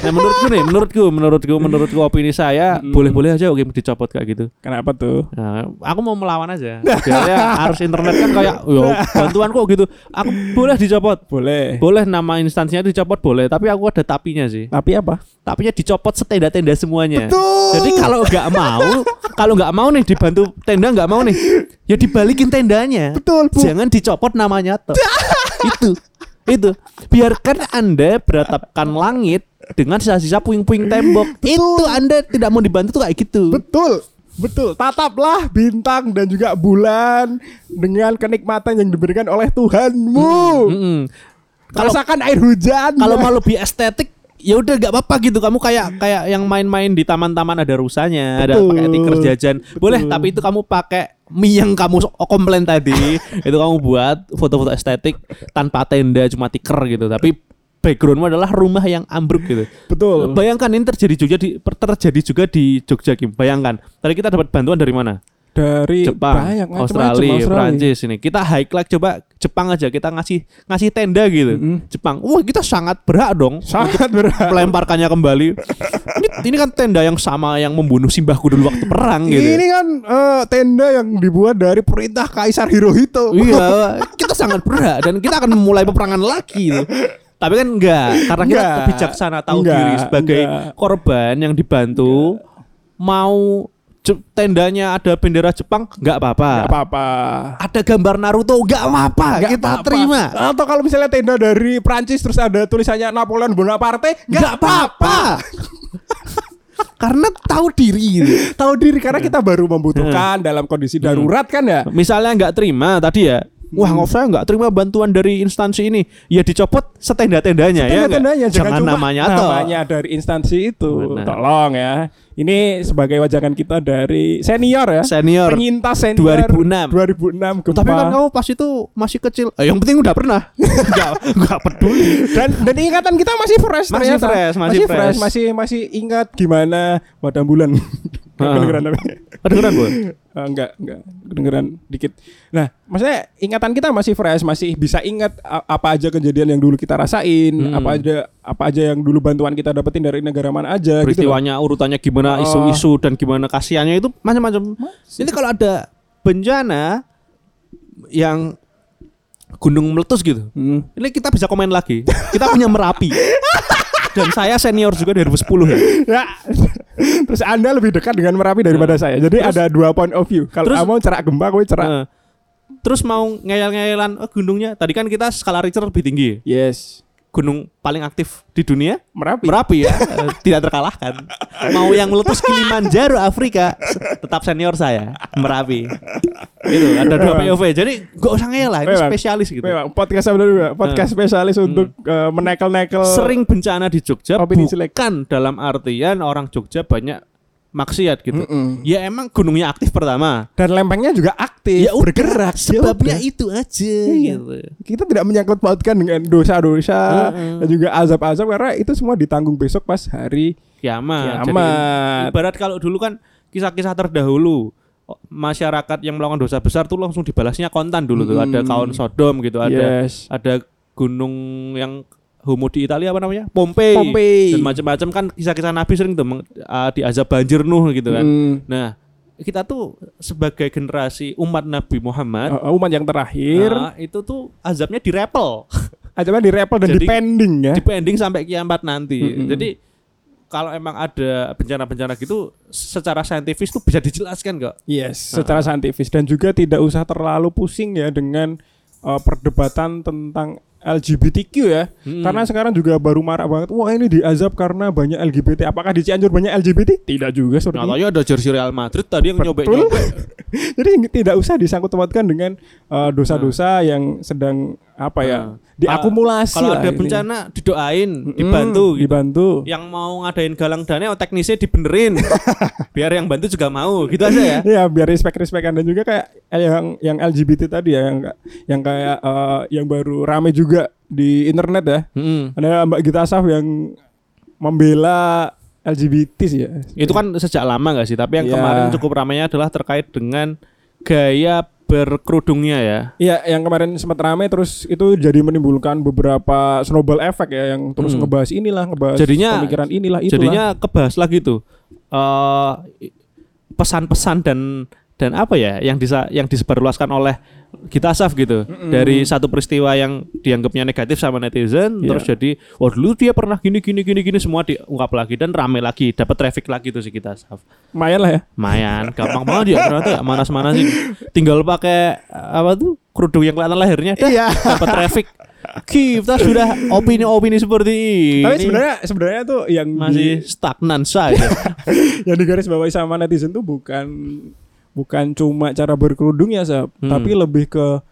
nah, menurutku nih, menurutku, menurutku, menurutku opini saya Hmm. boleh-boleh aja oke dicopot kayak gitu. Kenapa tuh? Nah, aku mau melawan aja. Biasanya harus internet kan kayak, yo bantuan kok gitu. Aku boleh dicopot, Boleh. boleh nama instansinya dicopot boleh. Tapi aku ada tapinya sih. Tapi apa? Tapinya dicopot setenda-tenda semuanya. Betul. Jadi kalau nggak mau, kalau nggak mau nih dibantu tenda nggak mau nih, ya dibalikin tendanya. Betul, Bu. Jangan dicopot namanya tuh. itu, itu. Biarkan anda beratapkan langit dengan sisa-sisa puing-puing tembok. Itu anda tidak mau dibantu tuh kayak gitu. Betul. Betul. Tataplah bintang dan juga bulan dengan kenikmatan yang diberikan oleh Tuhanmu. Mm-mm. Kalau Rasakan air hujan. kalau mau lebih estetik ya udah nggak apa-apa gitu. Kamu kayak kayak yang main-main di taman-taman ada rusanya ada pakai tikar jajan. Boleh Betul. tapi itu kamu pakai mie yang kamu so- komplain tadi. Itu kamu buat foto-foto estetik tanpa tenda cuma tikar gitu. Tapi backgroundmu adalah rumah yang ambruk gitu. Betul. bayangkan ini terjadi juga di terjadi juga di Jogja Kim. Bayangkan. Tadi kita dapat bantuan dari mana Dari Jepang, banyak macam-macam, Australia, Prancis ini. Kita high coba Jepang aja kita ngasih ngasih tenda gitu. Mm-mm. Jepang. Wah, kita sangat berhak dong Sangat berat. melemparkannya kembali. ini, ini kan tenda yang sama yang membunuh simbahku dulu waktu perang gitu. Ini kan eh, tenda yang dibuat dari perintah Kaisar Hirohito. Iya, kita sangat berhak dan kita akan memulai peperangan lagi gitu. Tapi kan enggak, karena kita Enggak. kebijaksana tahu Enggak, diri sebagai enggak. korban yang dibantu mau je- tendanya ada bendera Jepang enggak apa-apa. Gak apa-apa. Ada gambar Naruto enggak apa-apa, Nggak kita apa-apa. terima. Atau kalau misalnya tenda dari Prancis terus ada tulisannya Napoleon Bonaparte, Enggak nggak apa-apa. Karena tahu diri gitu. Tahu diri karena kita baru membutuhkan dalam kondisi darurat kan ya. Misalnya nggak terima tadi ya. Wah, nggak saya nggak terima bantuan dari instansi ini. Ya dicopot setenda-tendanya ya. Tenda-tendanya jangan, Jangan namanya toh. namanya dari instansi itu. Benar. Tolong ya. Ini sebagai wajangan kita dari senior ya. Senior. Penyintas senior 2006. 2006 gempa. Tapi kan kamu pas itu masih kecil. Eh, yang penting udah pernah. Enggak enggak peduli. dan dan ingatan kita masih fresh Masih ternyata. fresh, masih fresh. masih masih ingat gimana pada bulan. Kedengeran tapi Kedengeran, Bu? Eh, enggak enggak kedengeran dikit. Nah, maksudnya ingatan kita masih fresh, masih bisa ingat apa aja kejadian yang dulu kita rasain, Hmm. apa aja apa aja yang dulu bantuan kita dapetin dari negara mana aja gitu. loh. peristiwanya urutannya gimana Oh. isu-isu dan gimana kasihannya itu macam-macam. Jadi kalau ada bencana yang gunung meletus gitu, Hmm. ini kita bisa komen lagi. Kita punya Merapi. Dan saya senior juga dari 2010 ya. Ya. Terus Anda lebih dekat dengan Merapi daripada saya. Jadi ada dua point of view. Kalau Terus- kamu cerak gempa, gue cerak. Nah, terus mau ngeyel-ngeyelan oh, gunungnya. Tadi kan kita skala Richter lebih tinggi. Yes. Gunung paling aktif di dunia Merapi. Merapi ya, tidak terkalahkan. Mau yang meletus Kilimanjaro Afrika, tetap senior saya Merapi. Itu ada dua. POV. Jadi gak usah ngeyel lah, ini Memang. spesialis gitu. Memang podcast apa dulu? Podcast spesialis untuk eh, menekel-nekel Sering bencana di Jogja Opini jelek. bukan dalam artian orang Jogja banyak maksiat gitu. Mm-mm. Ya emang gunungnya aktif pertama. dan lempengnya juga aktif, Ya udah, bergerak. Ya Sebabnya udah. itu aja Iya. gitu. kita tidak menyangkut pautkan dengan dosa-dosa Mm-mm. dan juga azab-azab karena itu semua ditanggung besok pas hari Kiamat. Jadi, kiamat. ibarat kalau dulu kan kisah-kisah terdahulu oh, masyarakat yang melakukan dosa besar tuh langsung dibalasnya kontan dulu tuh. Ada kaum Sodom gitu, ada yes. ada gunung yang homo di Italia apa namanya? Pompei. Pompei. Dan macam-macam kan kisah-kisah Nabi sering tuh uh, diazab banjir Nuh gitu kan. Hmm. Nah, kita tuh sebagai generasi umat Nabi Muhammad Uh, umat yang terakhir uh, itu tuh azabnya direpel. azabnya di repel dan Jadi- dipending ya. dipending sampai kiamat nanti. Mm-mm. Jadi kalau emang ada bencana-bencana gitu secara saintifis tuh bisa dijelaskan kok. Yes, secara saintifis dan juga tidak usah terlalu pusing ya dengan uh, perdebatan tentang LGBTQ ya. Hmm. Karena sekarang juga baru marah banget. Wah, ini diazab karena banyak LGBT. Apakah di Cianjur banyak LGBT? Tidak juga sepertinya. Nyatanya ada jersey Real Madrid tadi yang nyobek-nyobek. Jadi tidak usah disangkut pautkan dengan uh, dosa-dosa yang sedang apa ya Nah. diakumulasi. Kalau ada ini. bencana didoain, Mm-mm, dibantu gitu. dibantu. Yang mau ngadain galang dana oh, teknisnya dibenerin. Biar yang bantu juga mau. Gitu aja ya. Ya biar respect respect dan juga kayak eh, yang yang LGBT tadi ya yang yang kayak eh, yang baru rame juga di internet ya. Mm-mm. Ada Mbak Gita Asaf yang membela LGBT sih ya. Itu kan sejak lama gak sih? Tapi yang Iya. kemarin cukup ramainya adalah terkait dengan gaya berkerudungnya ya. Iya, yang kemarin sempat rame terus itu jadi menimbulkan beberapa snowball effect ya yang terus Hmm. ngebahas inilah, ngebahas Jadinya- pemikiran inilah itulah. Jadinya kebahas lagi tuh eh pesan-pesan dan dan apa ya yang disa, yang disebarluaskan oleh Gita Asaf gitu Mm-mm. dari satu peristiwa yang dianggapnya negatif sama netizen Iya. terus jadi oh dulu dia pernah gini gini gini gini semua diungkap lagi dan rame lagi dapat traffic lagi tuh si Gita Asaf lumayan lah ya. Mayan, gampang banget ya ternyata ya manas-manas sih. Tinggal pakai apa tuh kerudung yang kelihatan lahirnya, dah, Iya. dapat traffic. Kita sudah opini-opini seperti ini. Tapi sebenarnya sebenarnya tuh yang masih di, stagnan saja. yang digaris bawahi sama netizen tuh bukan bukan cuma cara berkerudung ya, Sab, Hmm. tapi lebih ke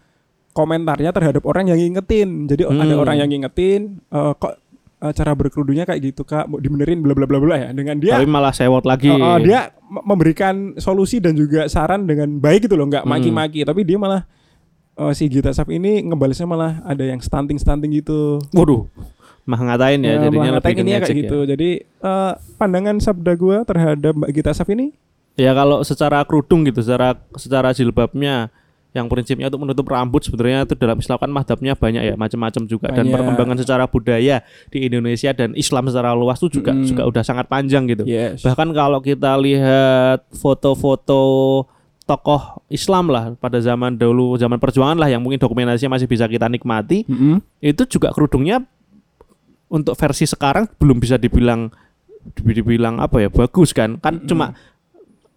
komentarnya terhadap orang yang ngingetin. Jadi Hmm. ada orang yang ngingetin eh, kok eh, cara berkerudungnya kayak gitu Kak, mau dibenerin bla bla bla bla ya. Dengan dia Tapi malah sewot lagi. Oh, oh, dia memberikan solusi dan juga saran dengan baik gitu loh, nggak Hmm. maki-maki, tapi dia malah eh, si Gita Saf ini ngebalesnya malah ada yang stunting-stunting gitu. Waduh, mah ngatain ya, Ya, jadinya ngatain ini ya kayak ya. gitu. Jadi eh, pandangan sabda gua terhadap Mbak Gita Saf ini Ya kalau secara kerudung gitu, secara secara jilbabnya yang prinsipnya untuk menutup rambut sebenarnya itu dalam Islam kan madhabnya banyak ya macam-macam juga dan Banyak. perkembangan secara budaya di Indonesia dan Islam secara luas itu juga Mm. juga udah sangat panjang gitu. yes. Bahkan kalau kita lihat foto-foto tokoh Islam lah pada zaman dahulu zaman perjuangan lah yang mungkin dokumentasinya masih bisa kita nikmati Mm-mm. itu juga kerudungnya untuk versi sekarang belum bisa dibilang dibilang apa ya bagus kan kan cuma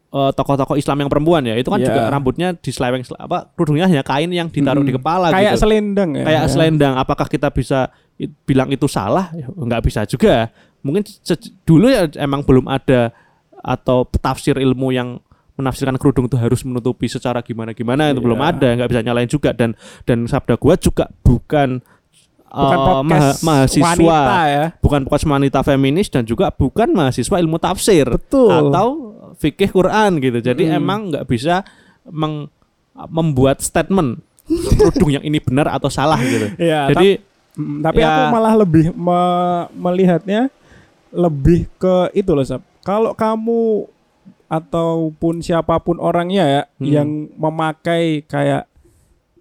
eh, tokoh-tokoh Islam yang perempuan ya itu kan Iya. juga rambutnya diseleweng sele- apa kerudungnya hanya kain yang ditaruh di Mm-mm. kepala kayak gitu selendang ya. kayak selendang apakah kita bisa bilang itu salah Ya, nggak bisa juga mungkin se- dulu ya emang belum ada atau tafsir ilmu yang menafsirkan kerudung itu harus menutupi secara gimana gimana itu Iya. belum ada nggak bisa nyalain juga dan dan sabda gua juga bukan Bukan eh, podcast maha- mahasiswa wanita ya. bukan podcast wanita feminis dan juga bukan mahasiswa ilmu tafsir Betul. atau fikih Quran gitu. Jadi Mm. emang nggak bisa meng- membuat statement kerudung yang ini benar atau salah gitu. Iya, Jadi Mm, tapi Ya. aku malah lebih me- melihatnya lebih ke itu loh Sab. Kalau kamu ataupun siapa pun orangnya ya Hmm. yang memakai kayak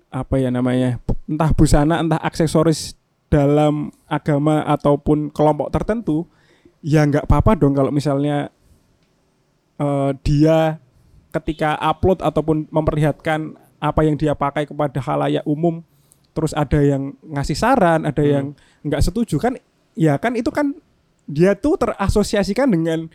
apa ya namanya entah busana entah aksesoris dalam agama ataupun kelompok tertentu ya nggak apa-apa dong kalau misalnya eh, dia ketika upload ataupun memperlihatkan apa yang dia pakai kepada halayak umum terus ada yang ngasih saran ada Hmm. yang nggak setuju kan ya kan itu kan dia tuh terasosiasikan dengan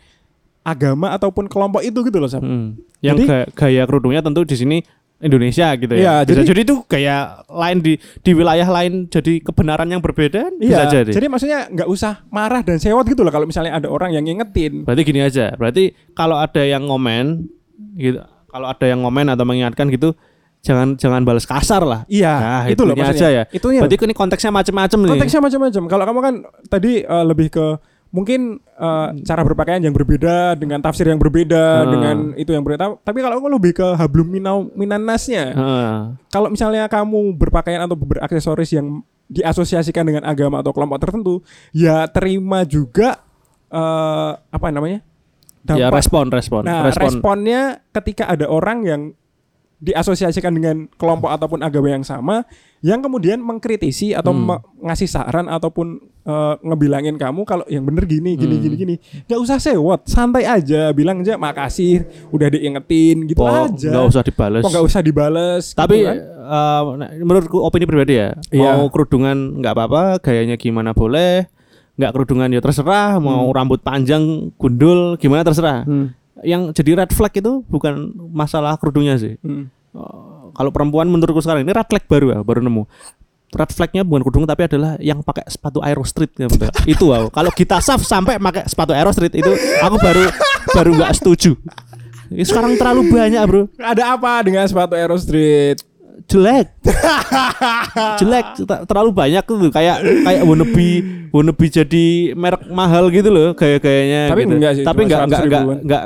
agama ataupun kelompok itu gitu loh Sab. Hmm. Yang Jadi- ga- gaya kerudungnya tentu di sini Indonesia gitu ya. Bisa jadi- jadi itu gaya lain di di wilayah lain jadi kebenaran yang berbeda bisa Iya, jadi. jadi maksudnya nggak usah marah dan sewot gitu loh kalau misalnya ada orang yang ngingetin. Berarti gini aja. Berarti kalau ada yang ngomen gitu, kalau ada yang ngomen atau mengingatkan gitu jangan jangan balas kasar lah. Iya, Nah, itu loh maksudnya. aja ya. Itunya. Berarti ini konteksnya macam-macam nih. konteksnya macam-macam. Kalau kamu kan tadi eh, lebih ke mungkin eh, cara berpakaian yang berbeda dengan tafsir yang berbeda Hmm. dengan itu yang berbeda. Tapi kalau aku lebih ke hablum minau minannasnya. Heeh. Kalau misalnya kamu berpakaian atau beraksesoris yang diasosiasikan dengan agama atau kelompok tertentu, ya terima juga eh, apa namanya? Ya respon respon Nah, respon. responnya ketika ada orang yang diasosiasikan dengan kelompok ataupun agama yang sama, yang kemudian mengkritisi atau Hmm. ngasih saran ataupun eh, ngebilangin kamu kalau yang bener gini, gini, Hmm. gini, gini, nggak usah sewot, santai aja, bilang aja makasih, udah diingetin, gitu Kok aja. nggak usah dibales. Kok nggak usah dibales? Tapi gitu kan? nah, menurutku opini pribadi ya, Iya. mau kerudungan nggak apa-apa, gayanya gimana boleh, nggak kerudungan ya terserah, mau rambut panjang, gundul, gimana terserah. Hmm, Yang jadi red flag itu bukan masalah kerudungnya sih. hmm. Eh, kalau perempuan menurutku sekarang ini red flag baru ya, baru nemu. Red flagnya bukan kerudung tapi adalah yang pakai sepatu Aero Street ya bener. itu wow. Kalau kita saf sampai pakai sepatu Aero Street itu aku baru baru nggak setuju. Ini sekarang terlalu banyak bro. Ada apa dengan sepatu Aero Street? jelek jelek Ter- terlalu banyak tuh kayak kayak wannabe wannabe jadi merek mahal gitu loh gaya gayanya Tapi gitu. enggak sih, tapi enggak enggak 100 enggak ribuan. enggak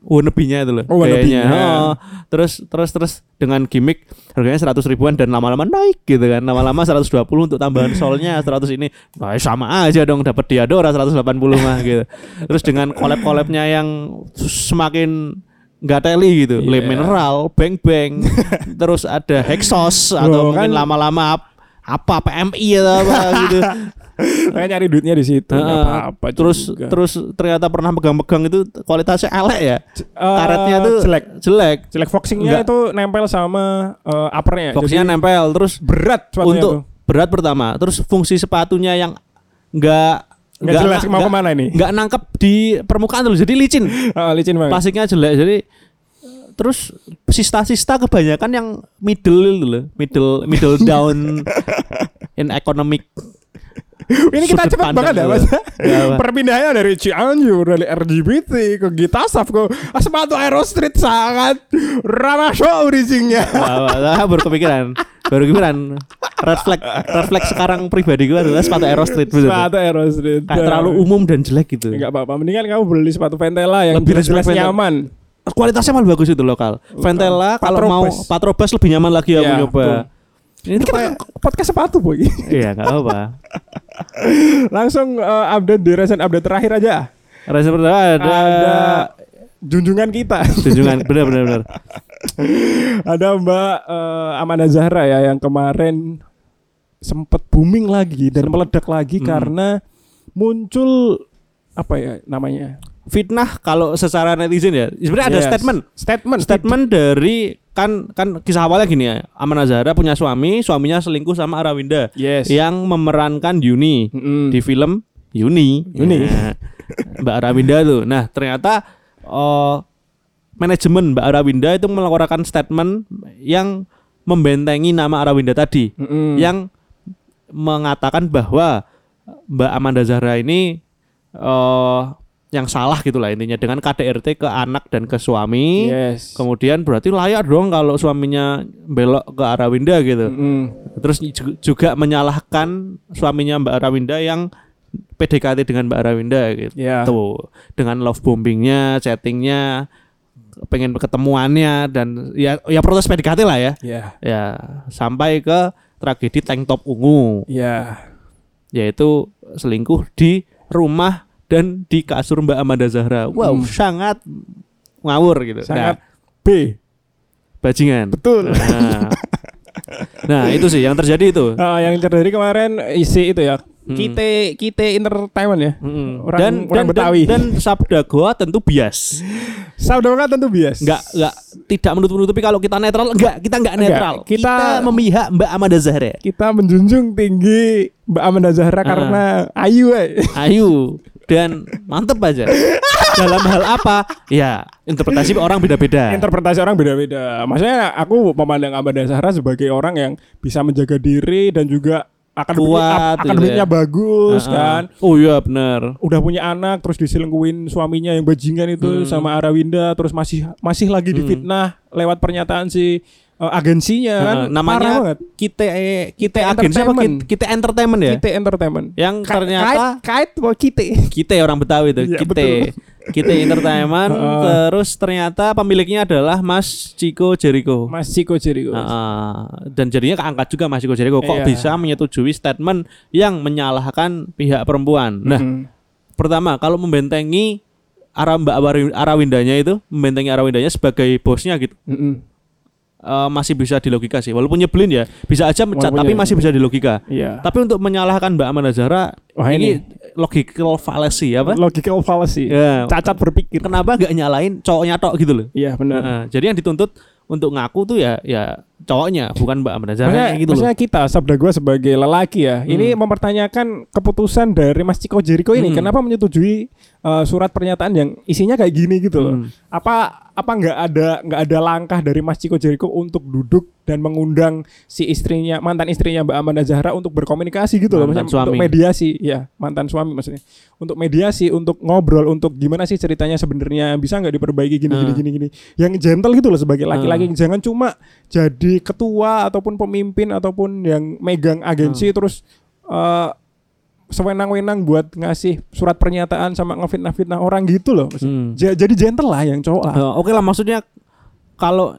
wannabe-nya itu loh Oh, gayanya. Oh, terus terus terus dengan gimmick harganya 100 ribuan dan lama-lama naik gitu kan. Lama-lama 120 untuk tambahan solnya 100 ini. Nah, sama aja dong dapat Diadora 180 mah gitu. Terus dengan collab-collabnya yang semakin nggak teli gitu. Lem Iya. mineral bang bang. Terus ada hexos atau mungkin kan- lama-lama ap- apa PMI atau apa gitu Kayak nyari duitnya di situ. Heeh. apa-apa terus juga. terus ternyata pernah pegang-pegang itu kualitasnya elek ya Eh, karetnya tuh jelek. jelek Jelek foxingnya Enggak. itu nempel sama eh, uppernya. Jadi nempel terus berat untuk tuh. berat pertama terus fungsi sepatunya yang enggak Nggak jelas mau ke mana ini. nggak nangkep di permukaan tuh jadi licin Ah, licin banget. plastiknya jelek jadi terus sista-sista kebanyakan yang middle itu loh middle middle down in economic Ini kita sudut pandang banget ya mas. Ya, Pak. Perpindahannya dari Cianjur dari RGBT ke Gita Saf ke sepatu Aero Street sangat ramah show bridgingnya. Wah, baru kepikiran baru kepikiran red flag red flag sekarang pribadi gue adalah sepatu Aero Street bener. Sepatu Aero Street. kayak terlalu umum dan jelek gitu Enggak apa-apa. Mendingan kamu beli sepatu Ventela yang Lebih Ventela. nyaman. kualitasnya malah bagus itu lokal Ventela kalau mau Patrobas. Lebih nyaman lagi aku Iya, nyoba ini Ini kita kayak podcast sepatu boy. iya nggak apa Langsung eh, update di recent update terakhir aja. rasa pertama ada, Ada junjungan kita. junjungan benar benar benar ada Mbak eh, Amanda Zahra ya yang kemarin sempat booming lagi dan meledak lagi Hmm. karena muncul apa ya namanya fitnah kalau secara netizen ya sebenarnya ada Yes. statement statement statement dari kan kan kisah awalnya gini ya Aman Zahra punya suami suaminya selingkuh sama Arawinda yes yang memerankan Yuni Mm-mm. di film Yuni Yuni. Nah, Mbak Arawinda tuh nah ternyata oh, manajemen Mbak Arawinda itu mengeluarkan statement yang membentengi nama Arawinda tadi Mm-mm. yang mengatakan bahwa Mbak Amanda Zahra ini eh yang salah gitulah intinya dengan KDRT ke anak dan ke suami. yes Kemudian berarti layak dong kalau suaminya belok ke Arawinda gitu. Mm-mm. Terus ju- juga menyalahkan suaminya Mbak Arawinda yang PDKT dengan Mbak Arawinda gitu. ya Tuh, dengan love bombingnya, chattingnya, pengen ketemuannya dan ya ya protes PDKT lah ya. ya Ya, sampai ke tragedi tank top ungu ya yaitu selingkuh di rumah dan di kasur Mbak Amanda Zahra. Wow, Hmm. sangat ngawur gitu. Sangat Nah, B. bajingan. Betul. Nah. Nah, itu sih yang terjadi itu. Ah, yang terjadi kemarin isi itu ya. Hmm. Kite Kite Entertainment ya. Mm-mm. Orang- dan, orang dan, Betawi. dan dan sabda goa tentu bias. Saudara tentu bias. Enggak enggak tidak menutup-nutupi kalau kita netral, enggak, kita enggak Enggak, netral. kita- Kita, memihak Mbak Amanda Zahra. Kita menjunjung tinggi Mbak Amanda Zahra Ah. karena ayu eh. Ayu dan mantep aja. Dalam hal apa? Ya, interpretasi orang beda-beda. Interpretasi orang beda-beda. Maksudnya aku memandang Amanda Zahra sebagai orang yang bisa menjaga diri dan juga akademiknya, Kuat, gitu akademiknya ya. bagus ah. kan. Oh iya benar. Udah punya anak terus diselingkuhin suaminya yang bajingan itu Hmm. sama Arawinda terus masih masih lagi Hmm. difitnah lewat pernyataan si uh, agensinya kan. Parah namanya banget. kita Kita agensi apa kita, kita entertainment ya Kita Entertainment. yang Ka- ternyata kait, kait mau kita. kita orang Betawi itu Iya, kita betul. kita entertainment Heeh. terus ternyata pemiliknya adalah Mas Chico Jericho Mas Chico Jericho. Heeh. dan jadinya keangkat juga Mas Chico Jericho kok Iya. bisa menyetujui statement yang menyalahkan pihak perempuan nah Mhm. pertama kalau membentengi Ara Mbak Arawi- Arawindanya itu membentengi Arawindanya sebagai bosnya gitu Mhm. Eh, masih bisa dilogika sih walaupun nyebelin ya bisa aja mecat Walaupun tapi ya- masih bisa dilogika Iya. tapi untuk menyalahkan Mbak Amanda Zahra Wah, ini, logical fallacy apa Logical fallacy. ya Cacat berpikir. kenapa gak nyalain cowoknya tok gitu loh Iya benar. Nah, jadi yang dituntut untuk ngaku tuh ya ya cowoknya bukan Mbak Amanda Zahra Maksudnya, gitu loh maksudnya kita sabda gua sebagai lelaki ya, ini Hmm. mempertanyakan keputusan dari Mas Ciko Jericho ini. Hmm. Kenapa menyetujui uh, surat pernyataan yang isinya kayak gini gitu loh? Hmm. Apa apa nggak ada nggak ada langkah dari Mas Ciko Jericho untuk duduk dan mengundang si istrinya mantan istrinya Mbak Amanda Zahra untuk berkomunikasi gitu loh, Mantan maksudnya untuk suami. mediasi, ya mantan suami maksudnya, untuk mediasi, untuk ngobrol, untuk gimana sih ceritanya sebenarnya bisa nggak diperbaiki gini gini Hmm. gini gini, yang gentle gitu loh sebagai laki-laki, Hmm. jangan cuma jadi ketua ataupun pemimpin ataupun yang megang agensi Hmm. terus eh, sewenang-wenang buat ngasih surat pernyataan sama ngefitnah-fitnah orang gitu loh. Hmm. Ja- jadi gentle lah yang cowok lah. Oke lah maksudnya kalau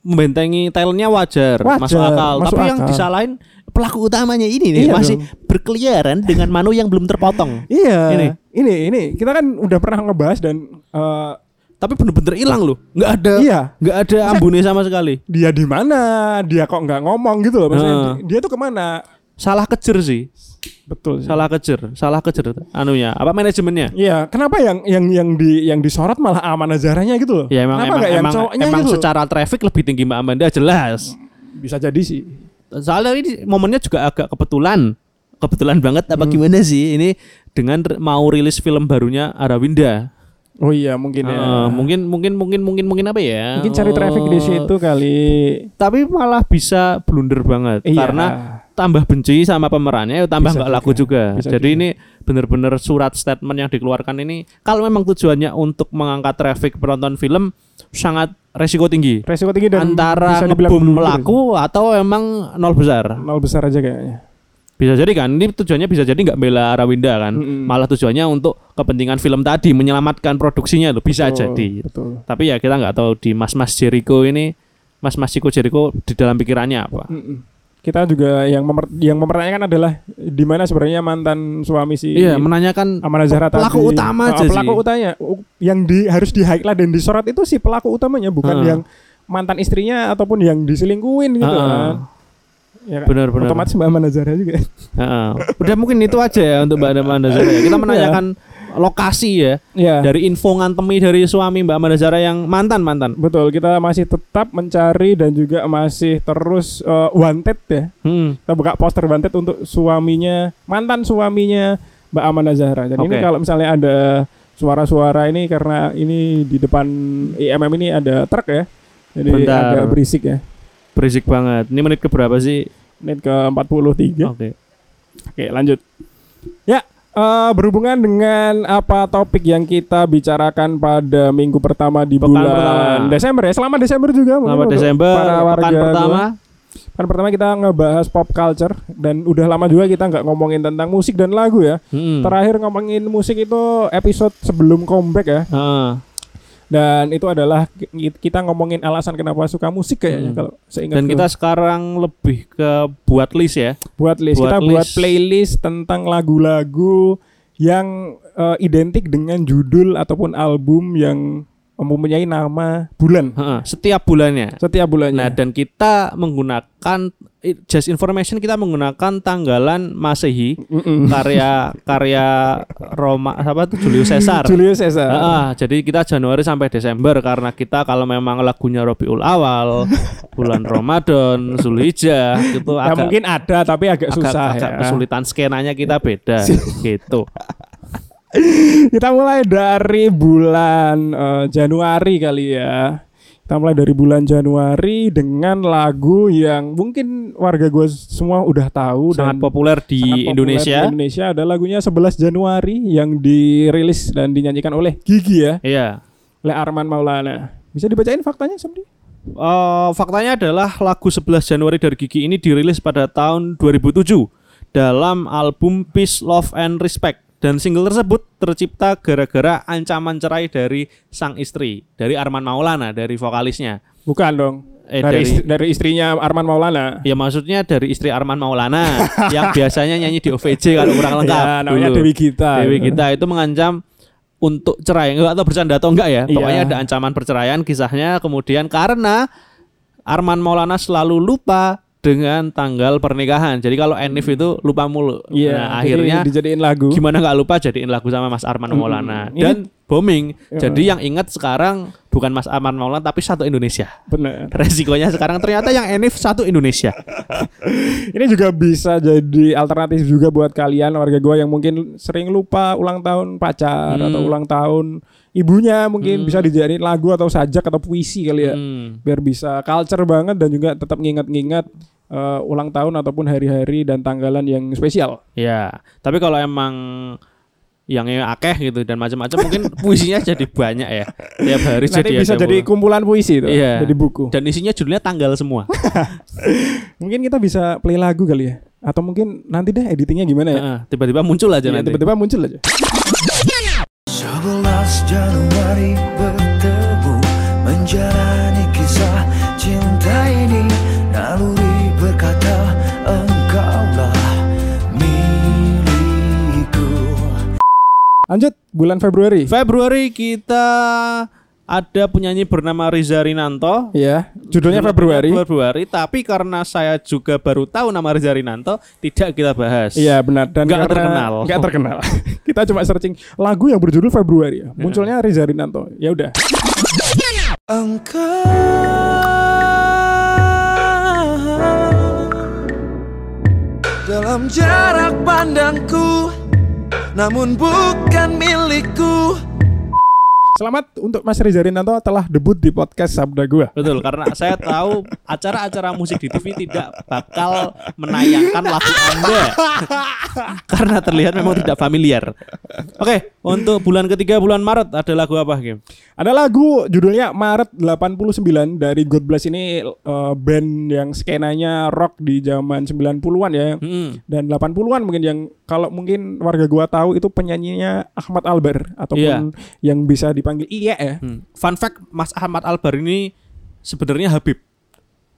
membentengi talentnya wajar, Wajar, masuk akal. masuk Tapi yang akal. disalahin pelaku utamanya ini nih Iya masih dong. berkeliaran dengan manu yang belum terpotong. Iya. Ini. Ini. ini kita kan udah pernah ngebahas dan eh, Tapi bener-bener hilang loh, nggak ada, iya nggak ada ambune sama sekali. dia di mana dia kok nggak ngomong gitu loh maksudnya di- dia tuh ke mana Salah kejer sih, betul sih. salah kejer, salah kejer. Anunya, apa manajemennya? Iya, kenapa yang yang yang di yang disorot malah amanah zaranya gitu loh? Ya emang kenapa emang yang emang, emang gitu? secara traffic lebih tinggi Mbak Amanda jelas. Bisa jadi sih. Soalnya ini momennya juga agak kebetulan. Kebetulan banget apa Hmm. gimana sih ini dengan mau rilis film barunya Arawinda. Oh iya mungkin ya. Eh, mungkin mungkin mungkin mungkin mungkin apa ya? Mungkin cari traffic di Oh, situ kali. Tapi malah bisa blunder banget Iya. karena tambah benci sama pemerannya ya tambah nggak laku juga. Bisa Jadi juga. ini bener-bener surat statement yang dikeluarkan ini kalau memang tujuannya untuk mengangkat traffic penonton film sangat resiko tinggi. resiko tinggi dan Antara ngebum blunder laku atau emang nol besar. nol besar aja kayaknya. Bisa jadi kan ini tujuannya bisa jadi nggak bela Arawinda kan. Mm-mm. Malah tujuannya untuk kepentingan film tadi menyelamatkan produksinya loh bisa Betul, jadi. Betul. Tapi ya kita nggak tahu di Mas Mas Jericho ini Mas Mas Chico Jericho di dalam pikirannya apa. Mm-mm. Kita juga yang memper- yang mempertanyakan adalah di mana sebenarnya mantan suami si Iya, menanyakan Amanah Zahra pelaku tadi. utama aja pelaku sih. utamanya U- yang di harus di highlight dan disorot itu si pelaku utamanya bukan Heeh. yang mantan istrinya ataupun yang diselingkuhin gitu Heeh. kan. Ya kan? Benar benar. Otomatis Mbak Amanah Zahra juga. Heeh. Udah mungkin itu aja ya untuk Mbak Amanda Zara. ya. Kita menanyakan lokasi ya Iya. dari info ngantemi dari suami Mbak Amanda Zara yang mantan mantan. Betul, kita masih tetap mencari dan juga masih terus uh, wanted ya. Hmm. Kita buka poster wanted untuk suaminya, mantan suaminya Mbak Amanah Zahra. Dan ini Oke. kalau misalnya ada suara-suara ini karena ini di depan IMM ini ada truk ya. Jadi Bentar. agak berisik ya. Berisik banget. Ini menit ke berapa sih? Menit ke 43. Oke. Oke, lanjut. Ya, eh, berhubungan dengan apa topik yang kita bicarakan pada minggu pertama di Pekan bulan pertama. Desember ya. Selamat Desember juga Selamat Desember para warga pekan gua. pertama. Kan pertama kita ngebahas pop culture dan udah lama juga kita nggak ngomongin tentang musik dan lagu ya. Hmm. Terakhir ngomongin musik itu episode sebelum comeback ya. Heeh. Dan itu adalah ki- kita ngomongin alasan kenapa suka musik kayaknya Hmm. kalau seingat Dan gua. kita sekarang lebih ke buat list ya. buat list buat kita buat list. playlist tentang lagu-lagu yang eh, identik dengan judul ataupun album yang mempunyai nama bulan setiap bulannya. setiap bulannya. Nah, dan kita menggunakan just information kita menggunakan tanggalan Masehi Mm-mm. karya karya Roma apa tuh Julius Caesar. Julius Caesar. Ah, jadi kita Januari sampai Desember karena kita kalau memang lagunya Robiul Awal, bulan Ramadan, Zulhijjah itu Ya agak mungkin ada tapi agak, agak, susah agak ya. kesulitan skenanya kita beda gitu. Kita mulai dari bulan eh, Januari kali ya. Kita mulai dari bulan Januari dengan lagu yang mungkin warga gue semua udah tahu Sangat dan populer di sangat populer Indonesia. Di Indonesia ada lagunya 11 Januari yang dirilis dan dinyanyikan oleh Gigi ya, Iya. oleh Arman Maulana. Bisa dibacain faktanya Samdi? Eh, faktanya adalah lagu 11 Januari dari Gigi ini dirilis pada tahun 2007 dalam album Peace, Love and Respect dan single tersebut tercipta gara-gara ancaman cerai dari sang istri, dari Arman Maulana, dari vokalisnya. Bukan dong. Eh, dari, dari- istri- dari istrinya Arman Maulana. Ya maksudnya dari istri Arman Maulana yang biasanya nyanyi di OVJ kalau kurang lengkap. Ya, namanya dulu. Dewi Gita. Dewi Gita itu mengancam untuk cerai enggak atau bercanda atau enggak ya Iya. pokoknya ada ancaman perceraian kisahnya kemudian karena Arman Maulana selalu lupa dengan tanggal pernikahan jadi kalau Enif itu lupa mulu Iya, nah akhirnya dijadiin lagu. gimana nggak lupa jadiin lagu sama Mas Arman Mm-mm. Maulana Ini- dan booming Iya. jadi yang ingat sekarang bukan Mas Arman Maulana tapi satu Indonesia Bener. resikonya sekarang ternyata yang Enif satu Indonesia Ini juga bisa jadi alternatif juga buat kalian warga gua yang mungkin sering lupa ulang tahun pacar Hmm. atau ulang tahun ibunya mungkin Hmm. bisa dijadiin lagu atau sajak atau puisi kali ya. Hmm. Biar bisa culture banget dan juga tetap nginget-nginget eh, ulang tahun ataupun hari-hari dan tanggalan yang spesial. Ya, tapi kalau emang yang akeh gitu dan macam-macam mungkin puisinya jadi banyak ya. Tiap hari Nanti jadi bisa ada jadi kumpulan puisi itu, Iya. jadi buku. dan isinya judulnya tanggal semua. Mungkin kita bisa play lagu kali ya. Atau mungkin nanti deh editingnya gimana ya? Tiba-tiba muncul aja Iya, nanti. tiba-tiba muncul aja. 11 Januari bertemu Menjalani kisah cinta ini Naluri berkata Engkaulah milikku Lanjut bulan Februari. Februari kita ada penyanyi bernama Riza Rinanto. Iya, judulnya Februari. Februari, tapi karena saya juga baru tahu nama Riza Rinanto, tidak kita bahas. Iya benar dan Nggak terkenal. nggak terkenal. Kita cuma searching lagu yang berjudul Februari ya. Munculnya Riza Rinanto. Ya udah. Engkau Dalam jarak pandangku Namun bukan milikku Selamat untuk Mas Riza Rinanto telah debut di podcast Sabda Gua. Betul, karena saya tahu acara-acara musik di TV tidak bakal menayangkan lagu Anda. karena terlihat memang tidak familiar. Oke, untuk bulan ketiga bulan Maret ada lagu apa, Kim? Ada lagu judulnya Maret 89 dari God Bless ini eh, band yang skenanya rock di zaman 90-an ya. Hmm. Dan 80-an mungkin yang kalau mungkin warga gua tahu itu penyanyinya Ahmad Albar ataupun yang bisa dipanggil Iya ya. Hmm. Fun fact, Mas Ahmad Albar ini sebenarnya Habib.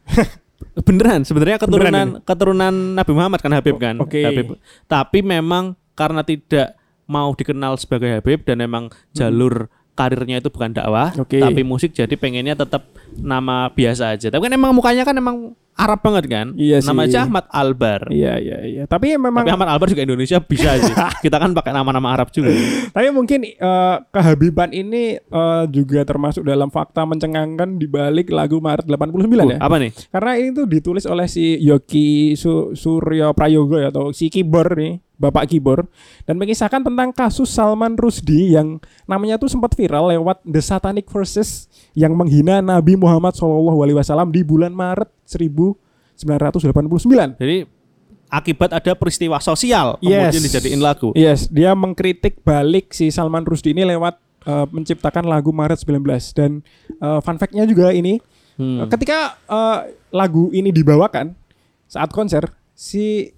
Beneran, sebenarnya keturunan Beneran keturunan Nabi Muhammad kan Habib kan. oke. Habib. Tapi memang karena tidak mau dikenal sebagai Habib dan memang jalur karirnya itu bukan dakwah, Oke. tapi musik jadi pengennya tetap nama biasa aja. Tapi kan emang mukanya kan emang Arab banget kan? Iya Nama aja Ahmad Albar. Iya iya iya. Tapi memang Tapi Ahmad Albar juga Indonesia bisa sih. Kita kan pakai nama-nama Arab juga. Tapi mungkin eh, kehabiban ini eh, juga termasuk dalam fakta mencengangkan di balik lagu Maret 89 Uh, ya. apa nih? Karena ini tuh ditulis oleh si Yogi Su- Suryo Prayogo ya atau si Kibor nih, Bapak Kibor dan mengisahkan tentang kasus Salman Rusdi yang namanya tuh sempat viral lewat The Satanic Verses yang menghina Nabi Muhammad SAW di bulan Maret 1989. Jadi akibat ada peristiwa sosial kemudian dijadiin lagu. Yes, dia mengkritik balik si Salman Rusdi ini lewat eh, menciptakan lagu Maret 19 dan eh, fun fact-nya juga ini Hmm. ketika eh, lagu ini dibawakan saat konser si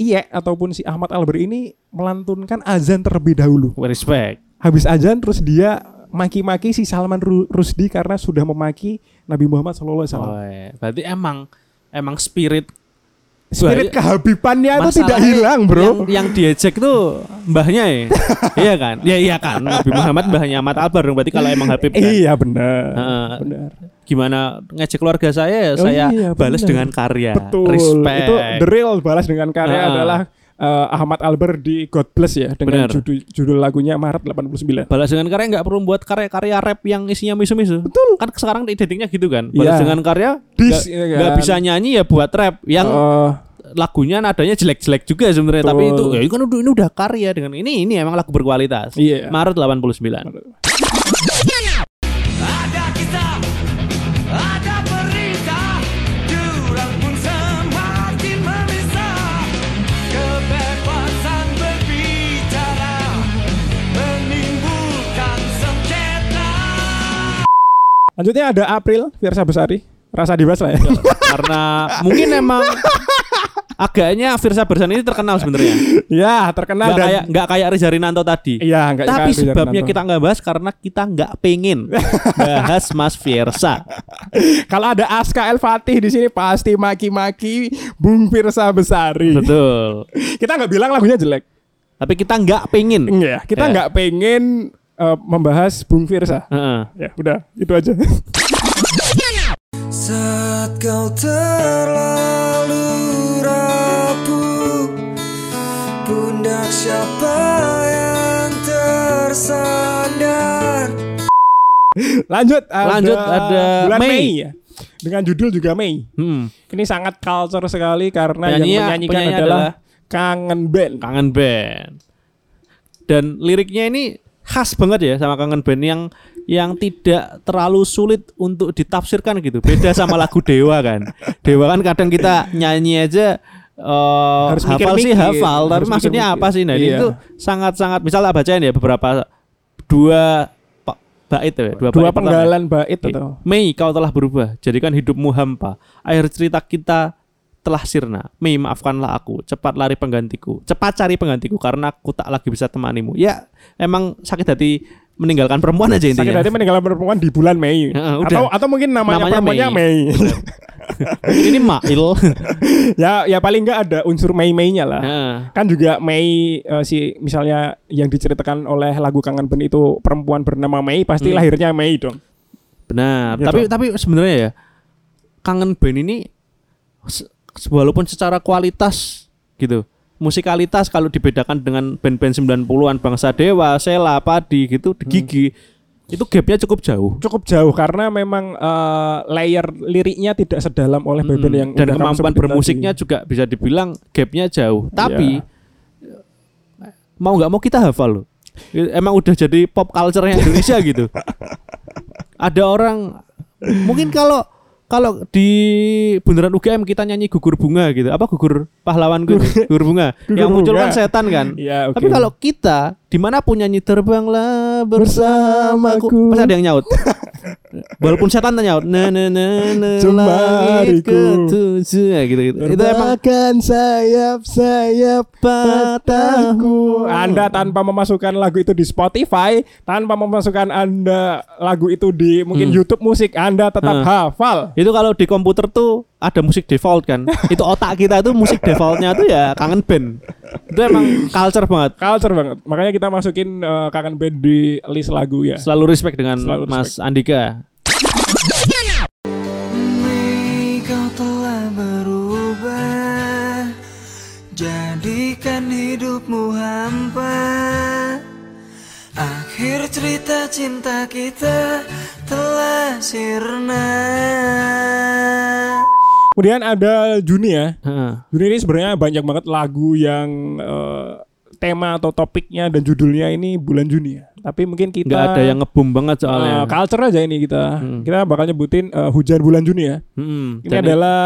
Iye ataupun si Ahmad Albar ini melantunkan azan terlebih dahulu. Respect. Habis azan terus dia maki-maki si Salman Ru- Rusdi karena sudah memaki Nabi Muhammad SAW. Oh, iya. berarti emang emang spirit spirit kehabibannya itu tidak hilang, Bro. Yang, yang diejek tuh mbahnya ya. iya kan? Ya iya kan. Habib Muhammad mbahnya Ahmad Albar dong. Berarti kalau emang Habib kan. Iya benar. Heeh. Benar. Gimana ngejek keluarga saya ya Oh saya iya, balas dengan karya. Betul. Respect. Itu the real balas dengan karya Ah. adalah eh, Ahmad Albar di God Bless ya dengan Benar. judul, judul lagunya Maret 89. Balas dengan karya nggak perlu buat karya-karya rap yang isinya misu-misu. Betul. Kan sekarang identiknya gitu kan. Balas Iya. dengan karya Dis, nggak ya kan? bisa nyanyi ya buat rap yang Eh, lagunya nadanya jelek-jelek juga sebenarnya tapi itu Betul. ya ini kan udah ini udah karya dengan ini ini emang lagu berkualitas. Iya. Maret 89. Ada lanjutnya ada April Fiersa Besari. Rasa dibahas lah ya. Karena mungkin emang agaknya Firsa Bersan ini terkenal sebenarnya. ya, terkenal dan kayak nggak kayak Reza Rinanto tadi. Iya, nggak Tapi kayak sebabnya kita nggak bahas karena kita nggak pengen bahas Mas Firsa. Kalau ada Aska El Fatih di sini pasti maki-maki Bung Firsa Besari. Betul. Kita nggak bilang lagunya jelek. Tapi kita nggak pengen. Iya, kita Ya. nggak pengen eh, membahas Bung Firsa. Heeh. Ya, udah, itu aja. Saat kau terlalu rapuh Pundak siapa yang tersandar Lanjut, ada, Lanjut, ada bulan Mei. Mei. ya. Dengan judul juga Mei. Hmm. Ini sangat culture sekali karena yang Penyanyinya- menyanyikan penyanyi adalah, adalah Kangen Band. Kangen Band. Dan liriknya ini khas banget ya sama Kangen Band yang yang tidak terlalu sulit untuk ditafsirkan gitu. Beda sama lagu Dewa kan. Dewa kan kadang kita nyanyi aja eh Harus hafal sih mikir-mikir. hafal, tapi maksudnya mikir-mikir. apa sih? Nah, Iya. tuh sangat-sangat misalnya bacain ya beberapa dua bait ya, dua, Dua bait pertama. penggalan bait Oke. atau Mei kau telah berubah, jadikan hidupmu hampa. Akhir cerita kita telah sirna. Mei maafkanlah aku, cepat lari penggantiku. Cepat cari penggantiku karena aku tak lagi bisa temanimu. Ya, emang sakit hati meninggalkan perempuan aja sakit intinya. hati meninggalkan perempuan di bulan Mei. Udah. atau atau mungkin namanya, Namanya perempuannya Mei. Mungkin ini Mail. ya ya paling nggak ada unsur Mei-Meinya lah. Heeh. Kan juga Mei eh, si misalnya yang diceritakan oleh lagu Kangen Band itu perempuan bernama Mei pasti Hmm. lahirnya Mei dong. Benar. Gitu. Tapi tapi sebenarnya ya kangen band ini walaupun secara kualitas gitu musikalitas kalau dibedakan dengan band-band 90-an Bangsa Dewa, Sela, Padi gitu, Hmm. Gigi itu gapnya cukup jauh. Cukup jauh karena memang eh, layer liriknya tidak sedalam oleh band Mm, yang dan kemampuan bermusiknya tadi. juga bisa dibilang gapnya jauh. Iya. Tapi mau nggak mau kita hafal loh. Emang udah jadi pop culture Indonesia gitu. Ada orang mungkin kalau kalau di bundaran UGM kita nyanyi gugur bunga gitu. Apa gugur pahlawan gugur, gugur bunga? Gugur Yang muncul kan setan kan. Iya, oke. Tapi kalau kita di mana pun nyanyi terbanglah bersamaku, Bersamaku. pasti ada yang nyaut. Walaupun setan nyaut, na na na na langit ketujuh ya gitu gitu. Itu emang Terbahkan sayap-sayap patahku. Anda tanpa memasukkan lagu itu di Spotify, tanpa memasukkan Anda lagu itu di mungkin Hmm. YouTube musik, Anda tetap Hah. hafal. itu kalau di komputer tuh ada musik default kan. itu otak kita tuh musik defaultnya tuh ya kangen band. Itu emang culture banget. Culture banget. Makanya kita masukin eh, kangen band di list lagu ya. Selalu respect dengan Selalu Mas Andika. Kau telah berubah Jadikan hidupmu hampa Akhir cerita cinta kita telah sirna Kemudian ada Juni ya. Heeh. Juni ini sebenarnya banyak banget lagu yang eh, tema atau topiknya dan judulnya ini bulan Juni ya. Tapi mungkin kita Nggak ada yang ngebum banget soalnya. culture aja ini kita. Hmm. Kita bakal nyebutin eh, hujan bulan Juni ya. Mm-mm. Ini Dan- adalah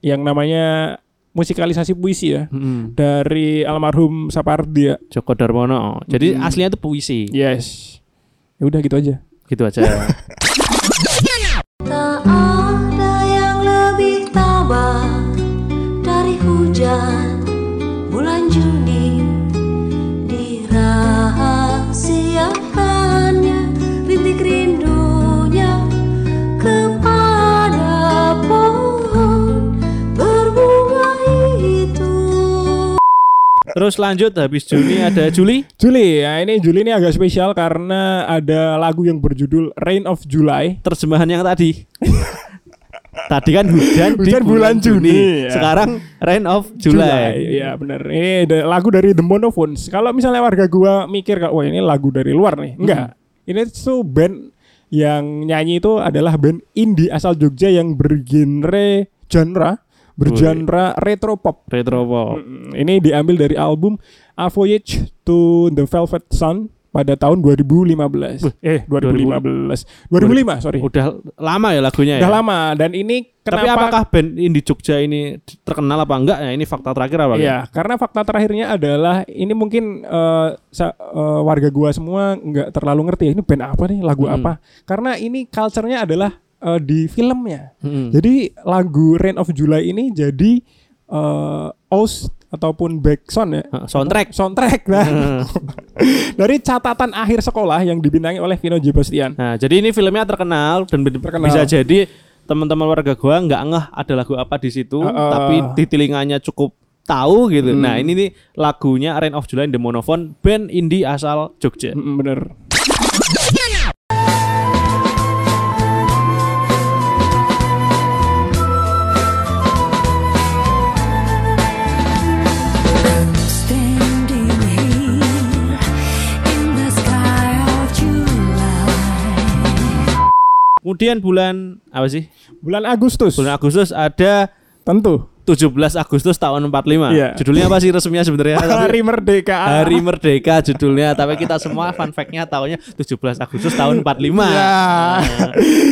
yang namanya musikalisasi puisi ya Mm-mm. dari almarhum Sapardi ya. Joko Darmono. Jadi Hmm. aslinya itu puisi. Yes. Ya udah gitu aja. Gitu aja. Terus lanjut habis Juni ada Juli. Juli ya ini Juli ini agak spesial karena ada lagu yang berjudul Rain of July. Terjemahan yang tadi. tadi kan hujan, di Hujan bulan Juni, ya. Sekarang Rain of July. Iya benar. Ini lagu dari The Monophones. Kalau misalnya warga gua mikir kak, wah ini lagu dari luar nih. Enggak. Ini tuh band yang nyanyi itu adalah band indie asal Jogja yang bergenre genre bergenre retro pop. Retro pop. Ini diambil dari album A Voyage to the Velvet Sun pada tahun 2015. Eh 2015. 2005 sorry. Udah lama ya lagunya Udah ya. lama dan ini Tapi kenapa apakah band indie Jogja ini terkenal apa enggak ya? Ini fakta terakhir apa? Iya, karena fakta terakhirnya adalah ini mungkin sa- eh, warga gua semua nggak terlalu ngerti ya ini band apa nih, lagu Hmm. apa. Karena ini culture-nya adalah eh, di filmnya. Hmm. Jadi lagu Rain of July ini jadi eh OST ataupun backsound ya. Soundtrack. Soundtrack nah. dari catatan akhir sekolah yang dibintangi oleh Vino J. Bastian. Nah, jadi ini filmnya terkenal dan Terkenal. bisa jadi teman-teman warga gua nggak ngeh ada lagu apa di situ, Uh-uh. tapi di telinganya cukup tahu gitu. Hmm. Nah, ini nih lagunya Rain of July The Monophone, band indie asal Jogja. Bener. Kemudian bulan apa sih? Bulan Agustus. Bulan Agustus ada Tentu. 17 Agustus tahun 45. Iya. Judulnya apa sih resminya sebenarnya? Hari Merdeka. Hari Merdeka judulnya, tapi kita semua fun fact-nya tahunya 17 Agustus tahun 45. Ya.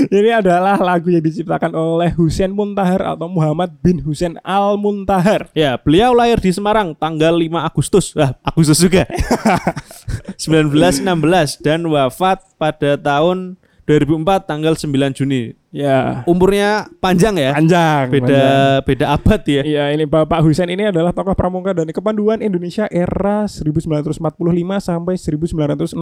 Ini adalah lagu yang diciptakan oleh Husain Muntahar atau Muhammad bin Husain Al Muntahar. Ya, beliau lahir di Semarang tanggal 5 Agustus. Wah, Agustus juga. 1916 dan wafat pada tahun 2004 tanggal 9 Juni. Ya. Umurnya panjang ya. Panjang. Beda panjang. beda abad ya. Iya, ini Bapak Husain ini adalah tokoh pramuka dan kepanduan Indonesia era 1945 sampai 1961.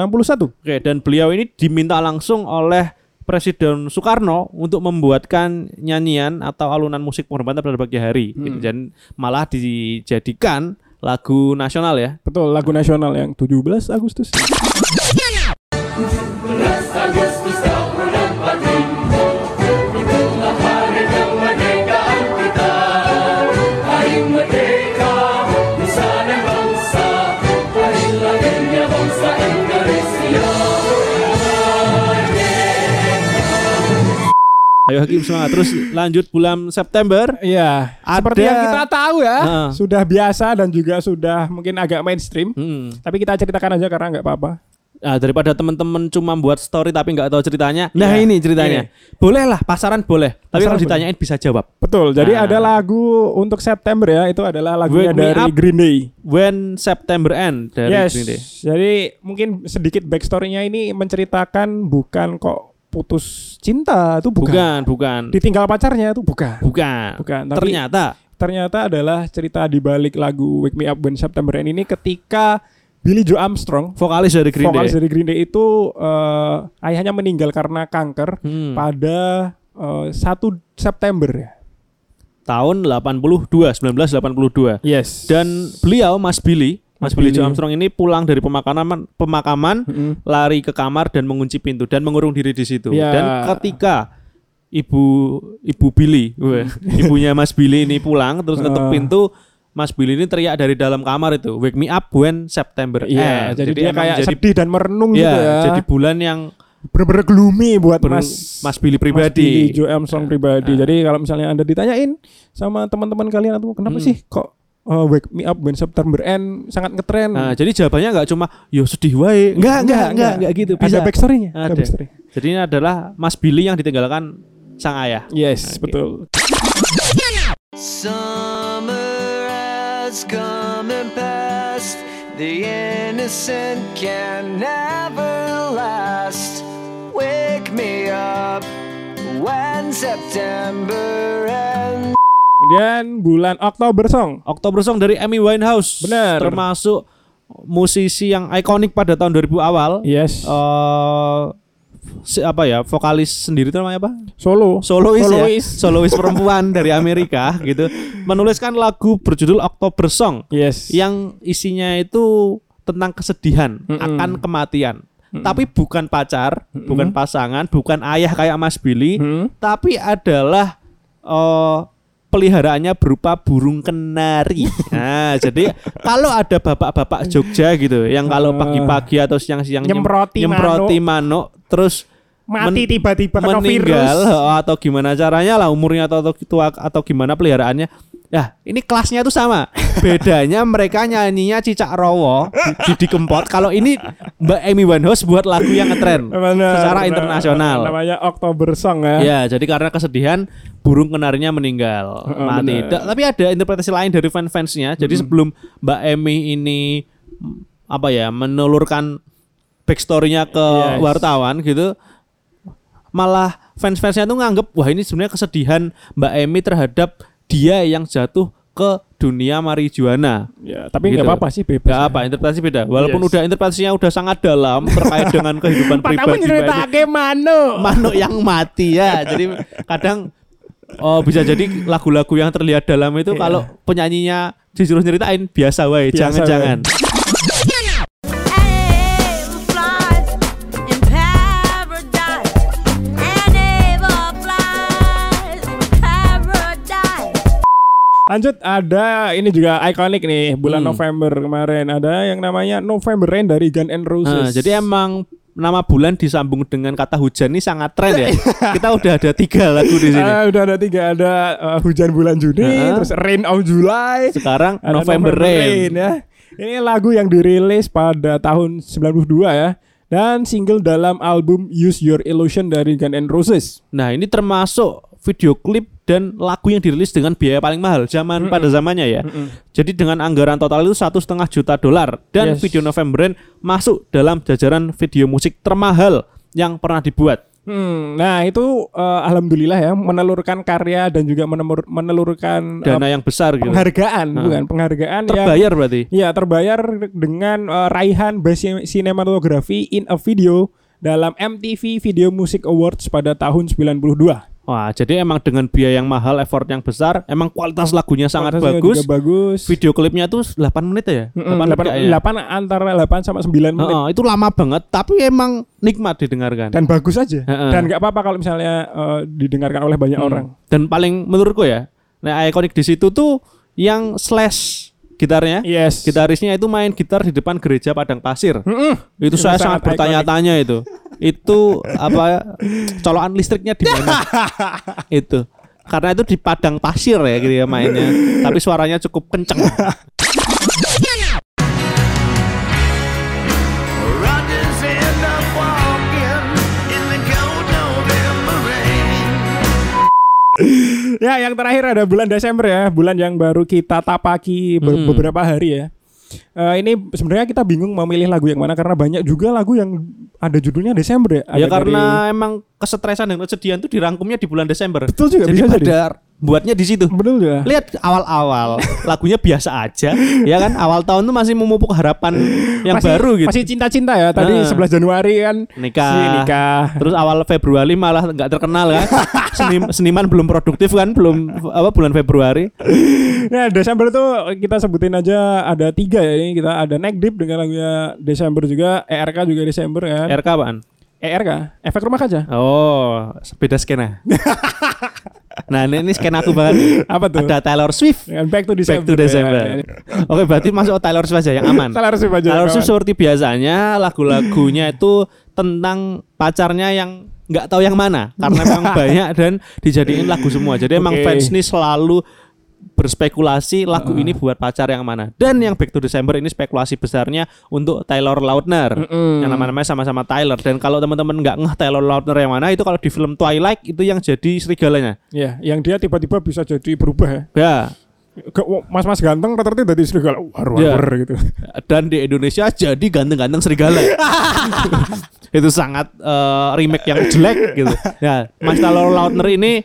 Oke, dan beliau ini diminta langsung oleh Presiden Soekarno untuk membuatkan nyanyian atau alunan musik penghormatan pada pagi hari. Hmm. Gitu. Dan malah dijadikan lagu nasional ya. Betul, lagu nasional yang 17 Agustus. Ayo Hakim semangat. Terus lanjut bulan September. Iya, Ada- seperti yang kita tahu ya, Heeh. sudah biasa dan juga sudah mungkin agak mainstream. Hmm. Tapi kita ceritakan aja karena nggak apa-apa. Nah, daripada teman-teman cuma buat story tapi nggak tahu ceritanya. Nah, Iya. ini ceritanya. Boleh lah, pasaran boleh. Tapi Pasaran kalau boleh. ditanyain bisa jawab. Betul. Jadi Nah. ada lagu untuk September ya, itu adalah lagunya Wake Me dari Up. Green Day. When September End dari yes. Green Day. Jadi mungkin sedikit backstory-nya ini menceritakan bukan kok putus cinta itu bukan. Bukan, bukan. Ditinggal pacarnya itu bukan. Bukan. Bukan, tapi- Ternyata Ternyata adalah cerita di balik lagu Wake Me Up When September End ini ketika Billy Joe Armstrong vokalis dari Green vokalis Day. dari Green Day itu eh, ayahnya meninggal karena kanker Hmm. pada eh, 1 September ya. Tahun 82, 1982. Yes. Dan beliau Mas Billy, Mas Billy Joe. Armstrong ini pulang dari pemakaman pemakaman Mm-mm. lari ke kamar dan mengunci pintu dan mengurung diri di situ. Ya. Dan ketika ibu ibu Billy, ibunya Mas Billy ini pulang terus ketuk Ah. pintu, Mas Billy ini teriak dari dalam kamar itu, "Wake me up when September Iya, ends." jadi, dia emang kayak jadi sedih dan merenung ya, gitu ya. jadi bulan yang bener-bener gloomy buat Mas Mas Billy Mas Billy pribadi. Joe Armstrong pribadi. Jadi kalau misalnya Anda ditanyain sama teman-teman kalian atau kenapa Hmm. sih kok uh, Wake Me Up When September End sangat ngetren? Nah, jadi jawabannya nggak cuma yo sedih wae. Enggak, enggak, enggak, enggak gitu. Bisa. Ada backstory-nya. Ada Ada. backstory. Jadi ini adalah Mas Billy yang ditinggalkan sang ayah. Yes, Oke. betul. Summer has come and passed. The innocent can never last. Wake me up when September ends. Kemudian bulan Oktober Song. Oktober Song dari Amy Winehouse. Benar. Termasuk musisi yang ikonik pada tahun 2000 awal. Yes. Eh, si- apa ya vokalis sendiri itu namanya apa Solo. solois, Solois. ya solois perempuan dari Amerika gitu menuliskan lagu berjudul October Song Yes. yang isinya itu tentang kesedihan Mm-mm. akan kematian tapi bukan pacar bukan pasangan bukan ayah kayak Mas Billy Hmm. tapi adalah eh, peliharaannya berupa burung kenari. Nah, jadi kalau ada bapak-bapak Jogja gitu yang kalau pagi-pagi atau siang-siang nyem- Nyemproti nyemproti manuk terus Mati tiba-tiba meninggal virus. oh, atau gimana caranya lah umurnya atau atau, tua- atau gimana peliharaannya. Ya, ini kelasnya tuh sama. Bedanya mereka nyanyinya cicak rowo, Didi Kempot. Kalau ini Mbak Amy Winehouse buat lagu yang ngetren secara internasional. Namanya Oktober Song ya. Ya, jadi karena kesedihan burung kenarinya meninggal, mati. tapi ada interpretasi lain dari fan-fansnya. Jadi sebelum Mbak Emi ini apa ya menelurkan backstorynya ke Yes. wartawan gitu, malah fans-fansnya tuh nganggep wah ini sebenarnya kesedihan Mbak Emi terhadap dia yang jatuh ke dunia marijuana. Ya, tapi nggak Gitu. apa-apa sih bebas. Gak apa, interpretasi beda. Walaupun Yes. udah interpretasinya udah sangat dalam terkait dengan kehidupan pribadi nyeritake manuk. manuk yang mati ya. Jadi kadang oh bisa jadi lagu-lagu yang terlihat dalam itu Iya. kalau penyanyinya disuruh nyeritain biasa wae, jangan-jangan. Lanjut ada ini juga ikonik nih bulan Hmm. November kemarin ada yang namanya November Rain dari Gun N' Roses. Nah, jadi emang nama bulan disambung dengan kata hujan ini sangat tren ya. Kita udah ada tiga lagu di sini. Ah, udah ada tiga ada uh, hujan bulan Juni, Heeh. terus Rain of July, Sekarang ada November, Rain. ya. Ini lagu yang dirilis pada tahun 92 ya dan single dalam album Use Your Illusion dari Gun N' Roses. Nah, ini termasuk video klip dan lagu yang dirilis dengan biaya paling mahal zaman pada zamannya ya. Jadi dengan anggaran total itu satu setengah juta dolar dan Yes. video November Rain masuk dalam jajaran video musik termahal yang pernah dibuat. Hmm, nah itu eh, alhamdulillah ya menelurkan karya dan juga menemur- menelurkan eh, Dana yang besar gitu. penghargaan, Nah. bukan penghargaan yang Terbayar berarti. Ya terbayar dengan eh, raihan Best Cinematography in a Video dalam MTV Video Music Awards pada tahun 92. Wah, jadi emang dengan biaya yang mahal, effort yang besar, emang kualitas lagunya sangat Kualitasnya bagus. juga bagus. Video klipnya tuh 8 menit ya? Mm-mm, 8 menit delapan- kayaknya. delapan antara 8 sama 9 menit Heeh, itu lama banget, tapi emang nikmat didengarkan. dan bagus aja. Heeh. Dan nggak apa-apa kalau misalnya eh, didengarkan oleh banyak Hmm. orang. Dan paling menurutku ya, nah ikonik di situ tuh yang slash gitarnya. Yes. Gitarisnya itu main gitar di depan gereja Padang Pasir. Mm-mm. Itu Itu saya sangat sangat bertanya-tanya itu. Itu apa colokan listriknya di mana? itu. Karena itu di padang pasir ya gitu ya mainnya. Tapi suaranya cukup kenceng. Ya, yang terakhir ada bulan Desember ya, bulan yang baru kita tapaki be- Hmm. beberapa hari ya. Eh, ini sebenarnya kita bingung mau milih lagu yang mana karena banyak juga lagu yang ada judulnya Desember ya. Ada ya dari- karena emang kesetresan dan kesedihan itu dirangkumnya di bulan Desember. Betul juga, Jadi bisa jadi. Buatnya di situ. betul juga. Lihat awal-awal lagunya biasa aja, ya kan? Awal tahun tuh masih memupuk harapan yang Masih- baru gitu. Masih cinta-cinta ya. Tadi Heeh. 11 Januari kan nikah. si nikah. Terus awal Februari malah nggak terkenal kan? Senim- seniman belum produktif kan? Belum apa bulan Februari. Nah, Desember tuh kita sebutin aja ada tiga ya. Ini kita ada Neck Deep dengan lagunya Desember juga, ERK juga Desember kan. RK apaan? ERK, efek rumah kaca. Oh, beda skena. nah, ini, ini skena aku banget. Apa tuh? Ada Taylor Swift. Back to Back December. to December. Ya, ya. Oke, berarti masuk Taylor Swift aja yang aman. Taylor Swift aja. Taylor Swift seperti biasanya lagu-lagunya itu tentang pacarnya yang nggak tahu yang mana karena memang banyak dan dijadiin lagu semua. Jadi emang fans ini selalu berspekulasi lagu ini buat pacar yang mana. Dan yang Back to December ini spekulasi besarnya untuk Taylor Lautner. Mm-mm. Yang nama-namanya sama-sama Tyler dan kalau teman-teman nggak ngeh Taylor Lautner yang mana itu kalau di film Twilight itu yang jadi serigalanya. Ya, yang dia tiba-tiba bisa jadi berubah ya. Ya. Ke- Mas-mas ganteng rata-rata dari serigala war Ya. war gitu. dan di Indonesia jadi ganteng-ganteng serigala. itu sangat eh, remake yang jelek gitu. Ya, Mas Taylor Lautner ini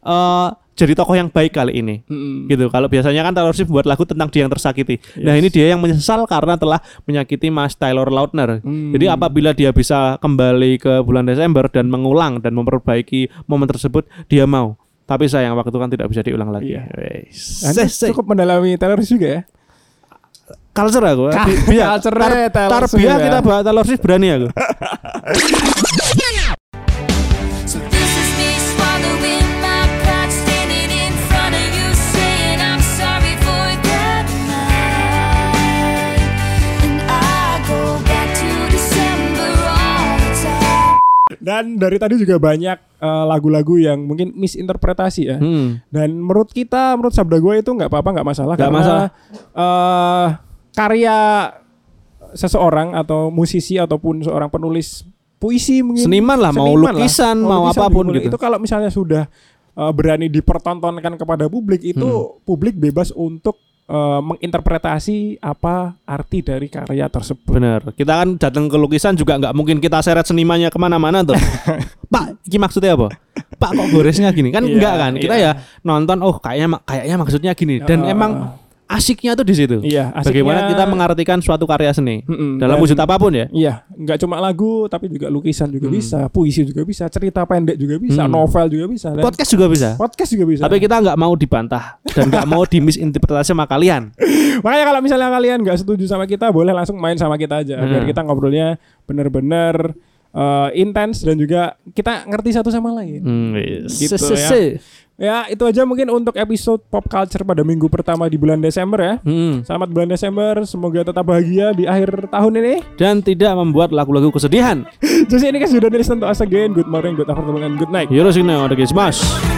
eh, jadi tokoh yang baik kali ini. Mm-mm. Gitu. Kalau biasanya kan Taylor Swift buat lagu tentang dia yang tersakiti. Nah, ini dia yang menyesal karena telah menyakiti Mas Taylor Lautner. Hmm. Jadi apabila dia bisa kembali ke bulan Desember dan mengulang dan memperbaiki momen tersebut, dia mau. Tapi sayang waktu kan tidak bisa diulang lagi. Iya. Wes. Anda cukup mendalami Taylor Swift juga ya. culture aku. Taylor Swift Tarbiyah ya. kita bahas Taylor Swift berani aku. Dan dari tadi juga banyak eh, lagu-lagu yang mungkin misinterpretasi ya. Hmm. Dan menurut kita, menurut sabda gue itu nggak apa-apa, nggak masalah. Nggak karena, masalah. eh, karya seseorang atau musisi ataupun seorang penulis puisi mungkin Seniman lah, mau seniman lukisan, mau lukisan apa pun gitu. Itu kalau misalnya sudah eh, berani dipertontonkan kepada publik itu Hmm. publik bebas untuk eh, menginterpretasi apa arti dari karya tersebut. Bener. Kita kan datang ke lukisan juga nggak mungkin kita seret senimannya ke mana-mana tuh. Pak, ini maksudnya apa? Pak kok goresnya gini? Kan Iya, enggak kan? Kita iya. ya nonton, oh kayaknya kayaknya maksudnya gini. Dan Ya, emang asiknya tuh di situ. Iya, asiknya- Bagaimana kita mengartikan suatu karya seni Mm-mm, dalam dan- wujud apa pun ya. Iya, nggak cuma lagu tapi juga lukisan juga Hmm. bisa, puisi juga bisa, cerita pendek juga bisa, Hmm. novel juga bisa, dan Podcast juga bisa. podcast juga bisa. Tapi kita nggak mau dibantah dan nggak mau dimisinterpretasi sama kalian. Makanya kalau misalnya kalian nggak setuju sama kita, boleh langsung main sama kita aja, biar Hmm. kita ngobrolnya bener-bener eh, intens dan juga kita ngerti satu sama lain. Hmm, Gitu se- se- ya. Ya itu aja mungkin untuk episode pop culture pada minggu pertama di bulan Desember ya. Hmm. Selamat bulan Desember, semoga tetap bahagia di akhir tahun ini. Dan tidak membuat lagu-lagu kesedihan. Jadi ini kan sudah to us again. Good morning, good afternoon, and good night. Yoroshiku onegaishimasu.